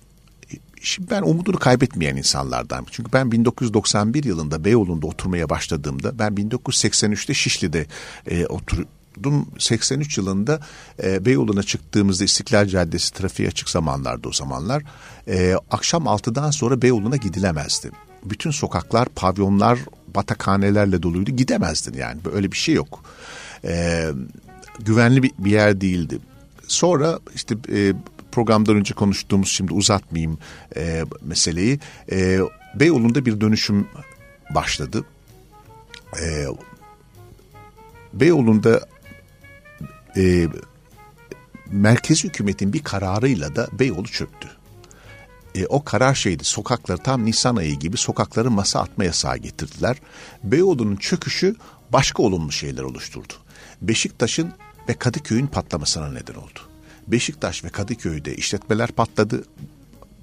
Şimdi ben umudunu kaybetmeyen insanlardan. Çünkü ben 1991 yılında Beyoğlu'nda oturmaya başladığımda ben 1983'te Şişli'de e, otur, Dum 83 yılında e, Beyoğlu'na çıktığımızda İstiklal Caddesi trafiğe açık zamanlarda o zamanlar. E, akşam 6'dan sonra Beyoğlu'na gidilemezdi. Bütün sokaklar, pavyonlar, batakhanelerle doluydu. Gidemezdin yani. Böyle bir şey yok. E, güvenli bir, bir yer değildi. Sonra işte e, programdan önce konuştuğumuz şimdi uzatmayayım e, meseleyi. E, Beyoğlu'nda bir dönüşüm başladı. E, Beyoğlu'nda e, merkezi hükümetin bir kararıyla da Beyoğlu çöktü. E, o karar şeydi sokakları tam Nisan ayı gibi sokakları masa atma yasağı getirdiler. Beyoğlu'nun çöküşü başka olumlu şeyler oluşturdu. Beşiktaş'ın ve Kadıköy'ün patlamasına neden oldu. Beşiktaş ve Kadıköy'de işletmeler patladı.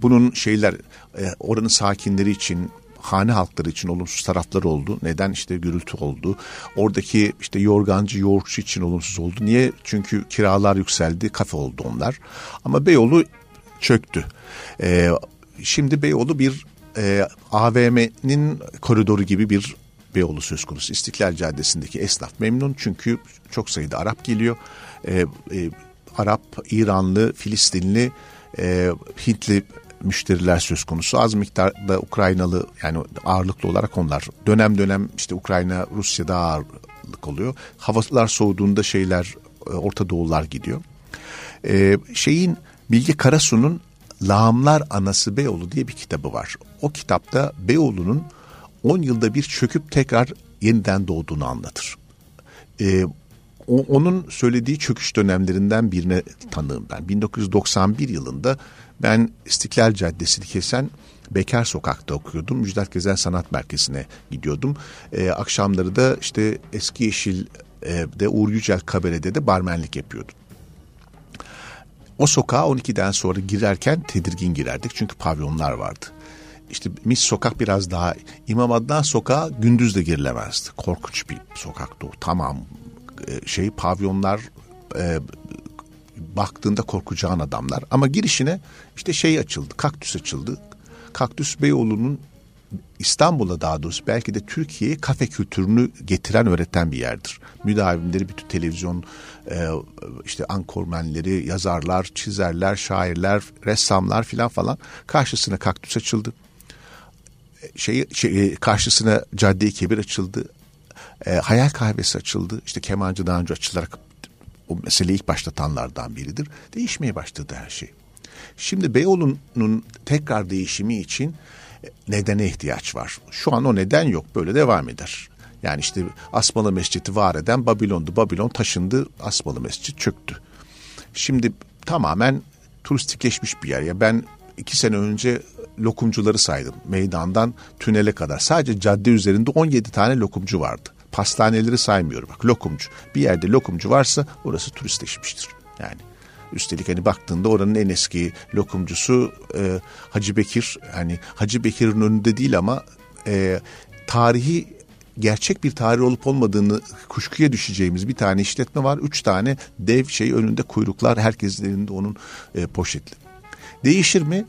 Bunun şeyler e, oranın sakinleri için hane halkları için olumsuz tarafları oldu. Neden işte gürültü oldu. Oradaki işte yorgancı, yoğurtçu için olumsuz oldu. Niye? Çünkü kiralar yükseldi, kafe oldu onlar. Ama Beyoğlu çöktü. Ee, şimdi Beyoğlu bir e, AVM'nin koridoru gibi bir Beyoğlu söz konusu. İstiklal Caddesi'ndeki esnaf memnun çünkü çok sayıda Arap geliyor. Ee, e, Arap, İranlı, Filistinli, e, Hintli müşteriler söz konusu. Az miktarda Ukraynalı yani ağırlıklı olarak onlar. Dönem dönem işte Ukrayna, Rusya daha ağırlık oluyor. Havalar soğuduğunda şeyler e, Orta Doğular gidiyor. Ee, şeyin Bilge Karasu'nun Lağımlar Anası Beyoğlu diye bir kitabı var. O kitapta Beyoğlu'nun 10 yılda bir çöküp tekrar yeniden doğduğunu anlatır. Ee, o, onun söylediği çöküş dönemlerinden birine tanığım ben. 1991 yılında ben İstiklal Caddesi'ni kesen Bekar Sokak'ta okuyordum. Müjdat Gezen Sanat Merkezi'ne gidiyordum. E, akşamları da işte Eski Yeşil'de Uğur Yücel Kabere'de de barmenlik yapıyordum. O sokağa 12'den sonra girerken tedirgin girerdik çünkü pavyonlar vardı. İşte Mis Sokak biraz daha İmam Adnan Sokağı gündüz de girilemezdi. Korkunç bir sokaktı o. Tamam e, şey pavyonlar e, baktığında korkacağın adamlar. Ama girişine işte şey açıldı, kaktüs açıldı. Kaktüs Beyoğlu'nun İstanbul'a daha doğrusu belki de Türkiye'ye kafe kültürünü getiren öğreten bir yerdir. Müdavimleri bütün televizyon e, işte ankormenleri, yazarlar, çizerler, şairler, ressamlar filan falan karşısına kaktüs açıldı. Şey, şey karşısına Cadde-i Kebir açıldı. E, hayal kahvesi açıldı. İşte kemancı daha önce açılarak o meseleyi ilk başlatanlardan biridir. Değişmeye başladı her şey. Şimdi Beyoğlu'nun tekrar değişimi için nedene ihtiyaç var. Şu an o neden yok. Böyle devam eder. Yani işte Asmalı Mescid'i var eden Babilon'du. Babilon taşındı. Asmalı Mescid çöktü. Şimdi tamamen turistikleşmiş bir yer. Ya ben iki sene önce lokumcuları saydım. Meydandan tünele kadar. Sadece cadde üzerinde 17 tane lokumcu vardı. Pastaneleri saymıyorum. Bak lokumcu. Bir yerde lokumcu varsa orası turistleşmiştir. Yani Üstelik hani baktığında oranın en eski lokumcusu e, Hacı Bekir. Hani Hacı Bekir'in önünde değil ama e, tarihi gerçek bir tarih olup olmadığını kuşkuya düşeceğimiz bir tane işletme var. Üç tane dev şey önünde kuyruklar herkesin elinde onun e, poşetli. Değişir mi?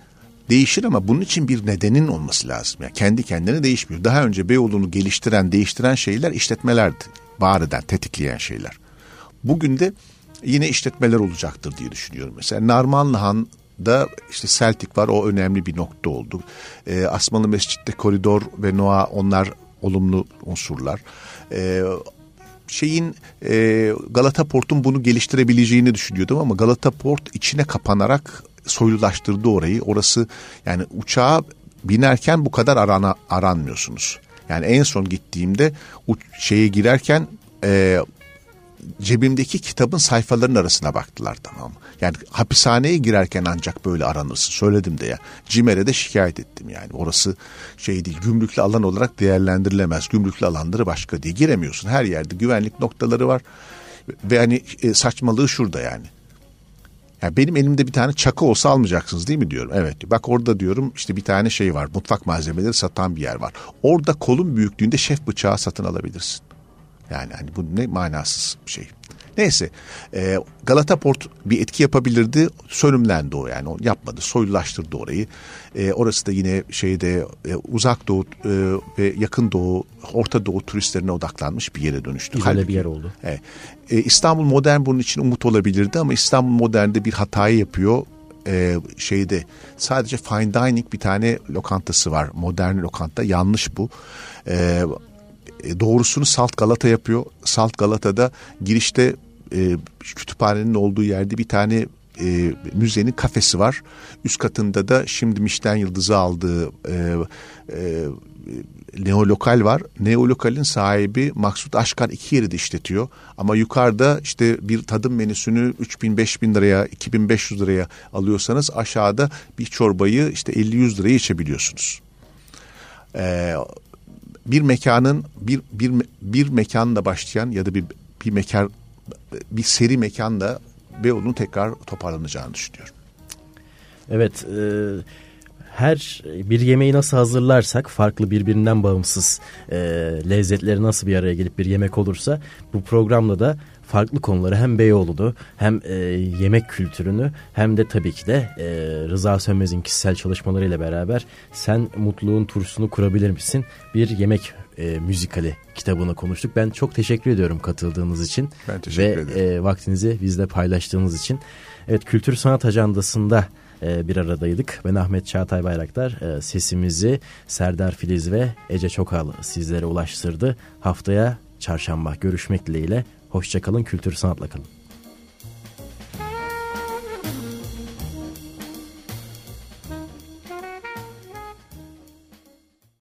Değişir ama bunun için bir nedenin olması lazım. Yani kendi kendine değişmiyor. Daha önce Beyoğlu'nu geliştiren, değiştiren şeyler işletmelerdi. Var eden, tetikleyen şeyler. Bugün de yine işletmeler olacaktır diye düşünüyorum. Mesela Narmanlıhan da işte Celtic var o önemli bir nokta oldu. E, Asmalı Mescid'de koridor ve Noa onlar olumlu unsurlar. E, şeyin e, Galata Port'un bunu geliştirebileceğini düşünüyordum ama Galata Port içine kapanarak soylulaştırdı orayı. Orası yani uçağa binerken bu kadar arana, aranmıyorsunuz. Yani en son gittiğimde şeye girerken e, cebimdeki kitabın sayfalarının arasına baktılar tamam mı? Yani hapishaneye girerken ancak böyle aranırsın. Söyledim de ya. Cimer'e de şikayet ettim yani. Orası şey değil gümrüklü alan olarak değerlendirilemez. Gümrüklü alanları başka diye giremiyorsun. Her yerde güvenlik noktaları var. Ve hani e, saçmalığı şurada yani. Yani benim elimde bir tane çakı olsa almayacaksınız değil mi diyorum. Evet bak orada diyorum işte bir tane şey var mutfak malzemeleri satan bir yer var. Orada kolun büyüklüğünde şef bıçağı satın alabilirsin. Yani hani bu ne manasız bir şey. Neyse e, Galata Port bir etki yapabilirdi. Sönümlendi o yani o yapmadı. Soylulaştırdı orayı. E, orası da yine şeyde e, uzak doğu e, ve yakın doğu, orta doğu turistlerine odaklanmış bir yere dönüştü. Güzel Halbuki, bir yer oldu. E, e, İstanbul Modern bunun için umut olabilirdi ama İstanbul Modern'de bir hatayı yapıyor e, şeyde sadece fine dining bir tane lokantası var. Modern lokanta yanlış bu. E, e, doğrusunu Salt Galata yapıyor. Salt Galata'da girişte e, kütüphanenin olduğu yerde bir tane e, müzenin kafesi var. Üst katında da şimdi Michelin yıldızı aldığı e, e, Neolokal var. Neolokal'in sahibi Maksut Aşkar iki yeri de işletiyor. Ama yukarıda işte bir tadım menüsünü 3000 5000 liraya 2500 liraya alıyorsanız aşağıda bir çorbayı işte 50-100 liraya içebiliyorsunuz. Ee, bir mekanın bir bir bir mekanla başlayan ya da bir bir mekan bir seri mekanla Beyoğlu'nun tekrar toparlanacağını düşünüyorum. Evet, e, her bir yemeği nasıl hazırlarsak farklı birbirinden bağımsız e, lezzetleri nasıl bir araya gelip bir yemek olursa bu programda da farklı konuları hem Beyoğlu'nu hem e, yemek kültürünü hem de tabii ki de e, Rıza Sönmez'in kişisel çalışmalarıyla beraber sen mutluluğun turşusunu kurabilir misin? Bir yemek e, müzikali kitabını konuştuk. Ben çok teşekkür ediyorum katıldığınız için. Ben teşekkür ve, ederim. Ve vaktinizi bizle paylaştığınız için. Evet kültür sanat ajandasında e, bir aradaydık. Ben Ahmet Çağatay Bayraktar. E, sesimizi Serdar Filiz ve Ece Çokal sizlere ulaştırdı. Haftaya çarşamba görüşmek dileğiyle. Hoşçakalın, kültür sanatla kalın.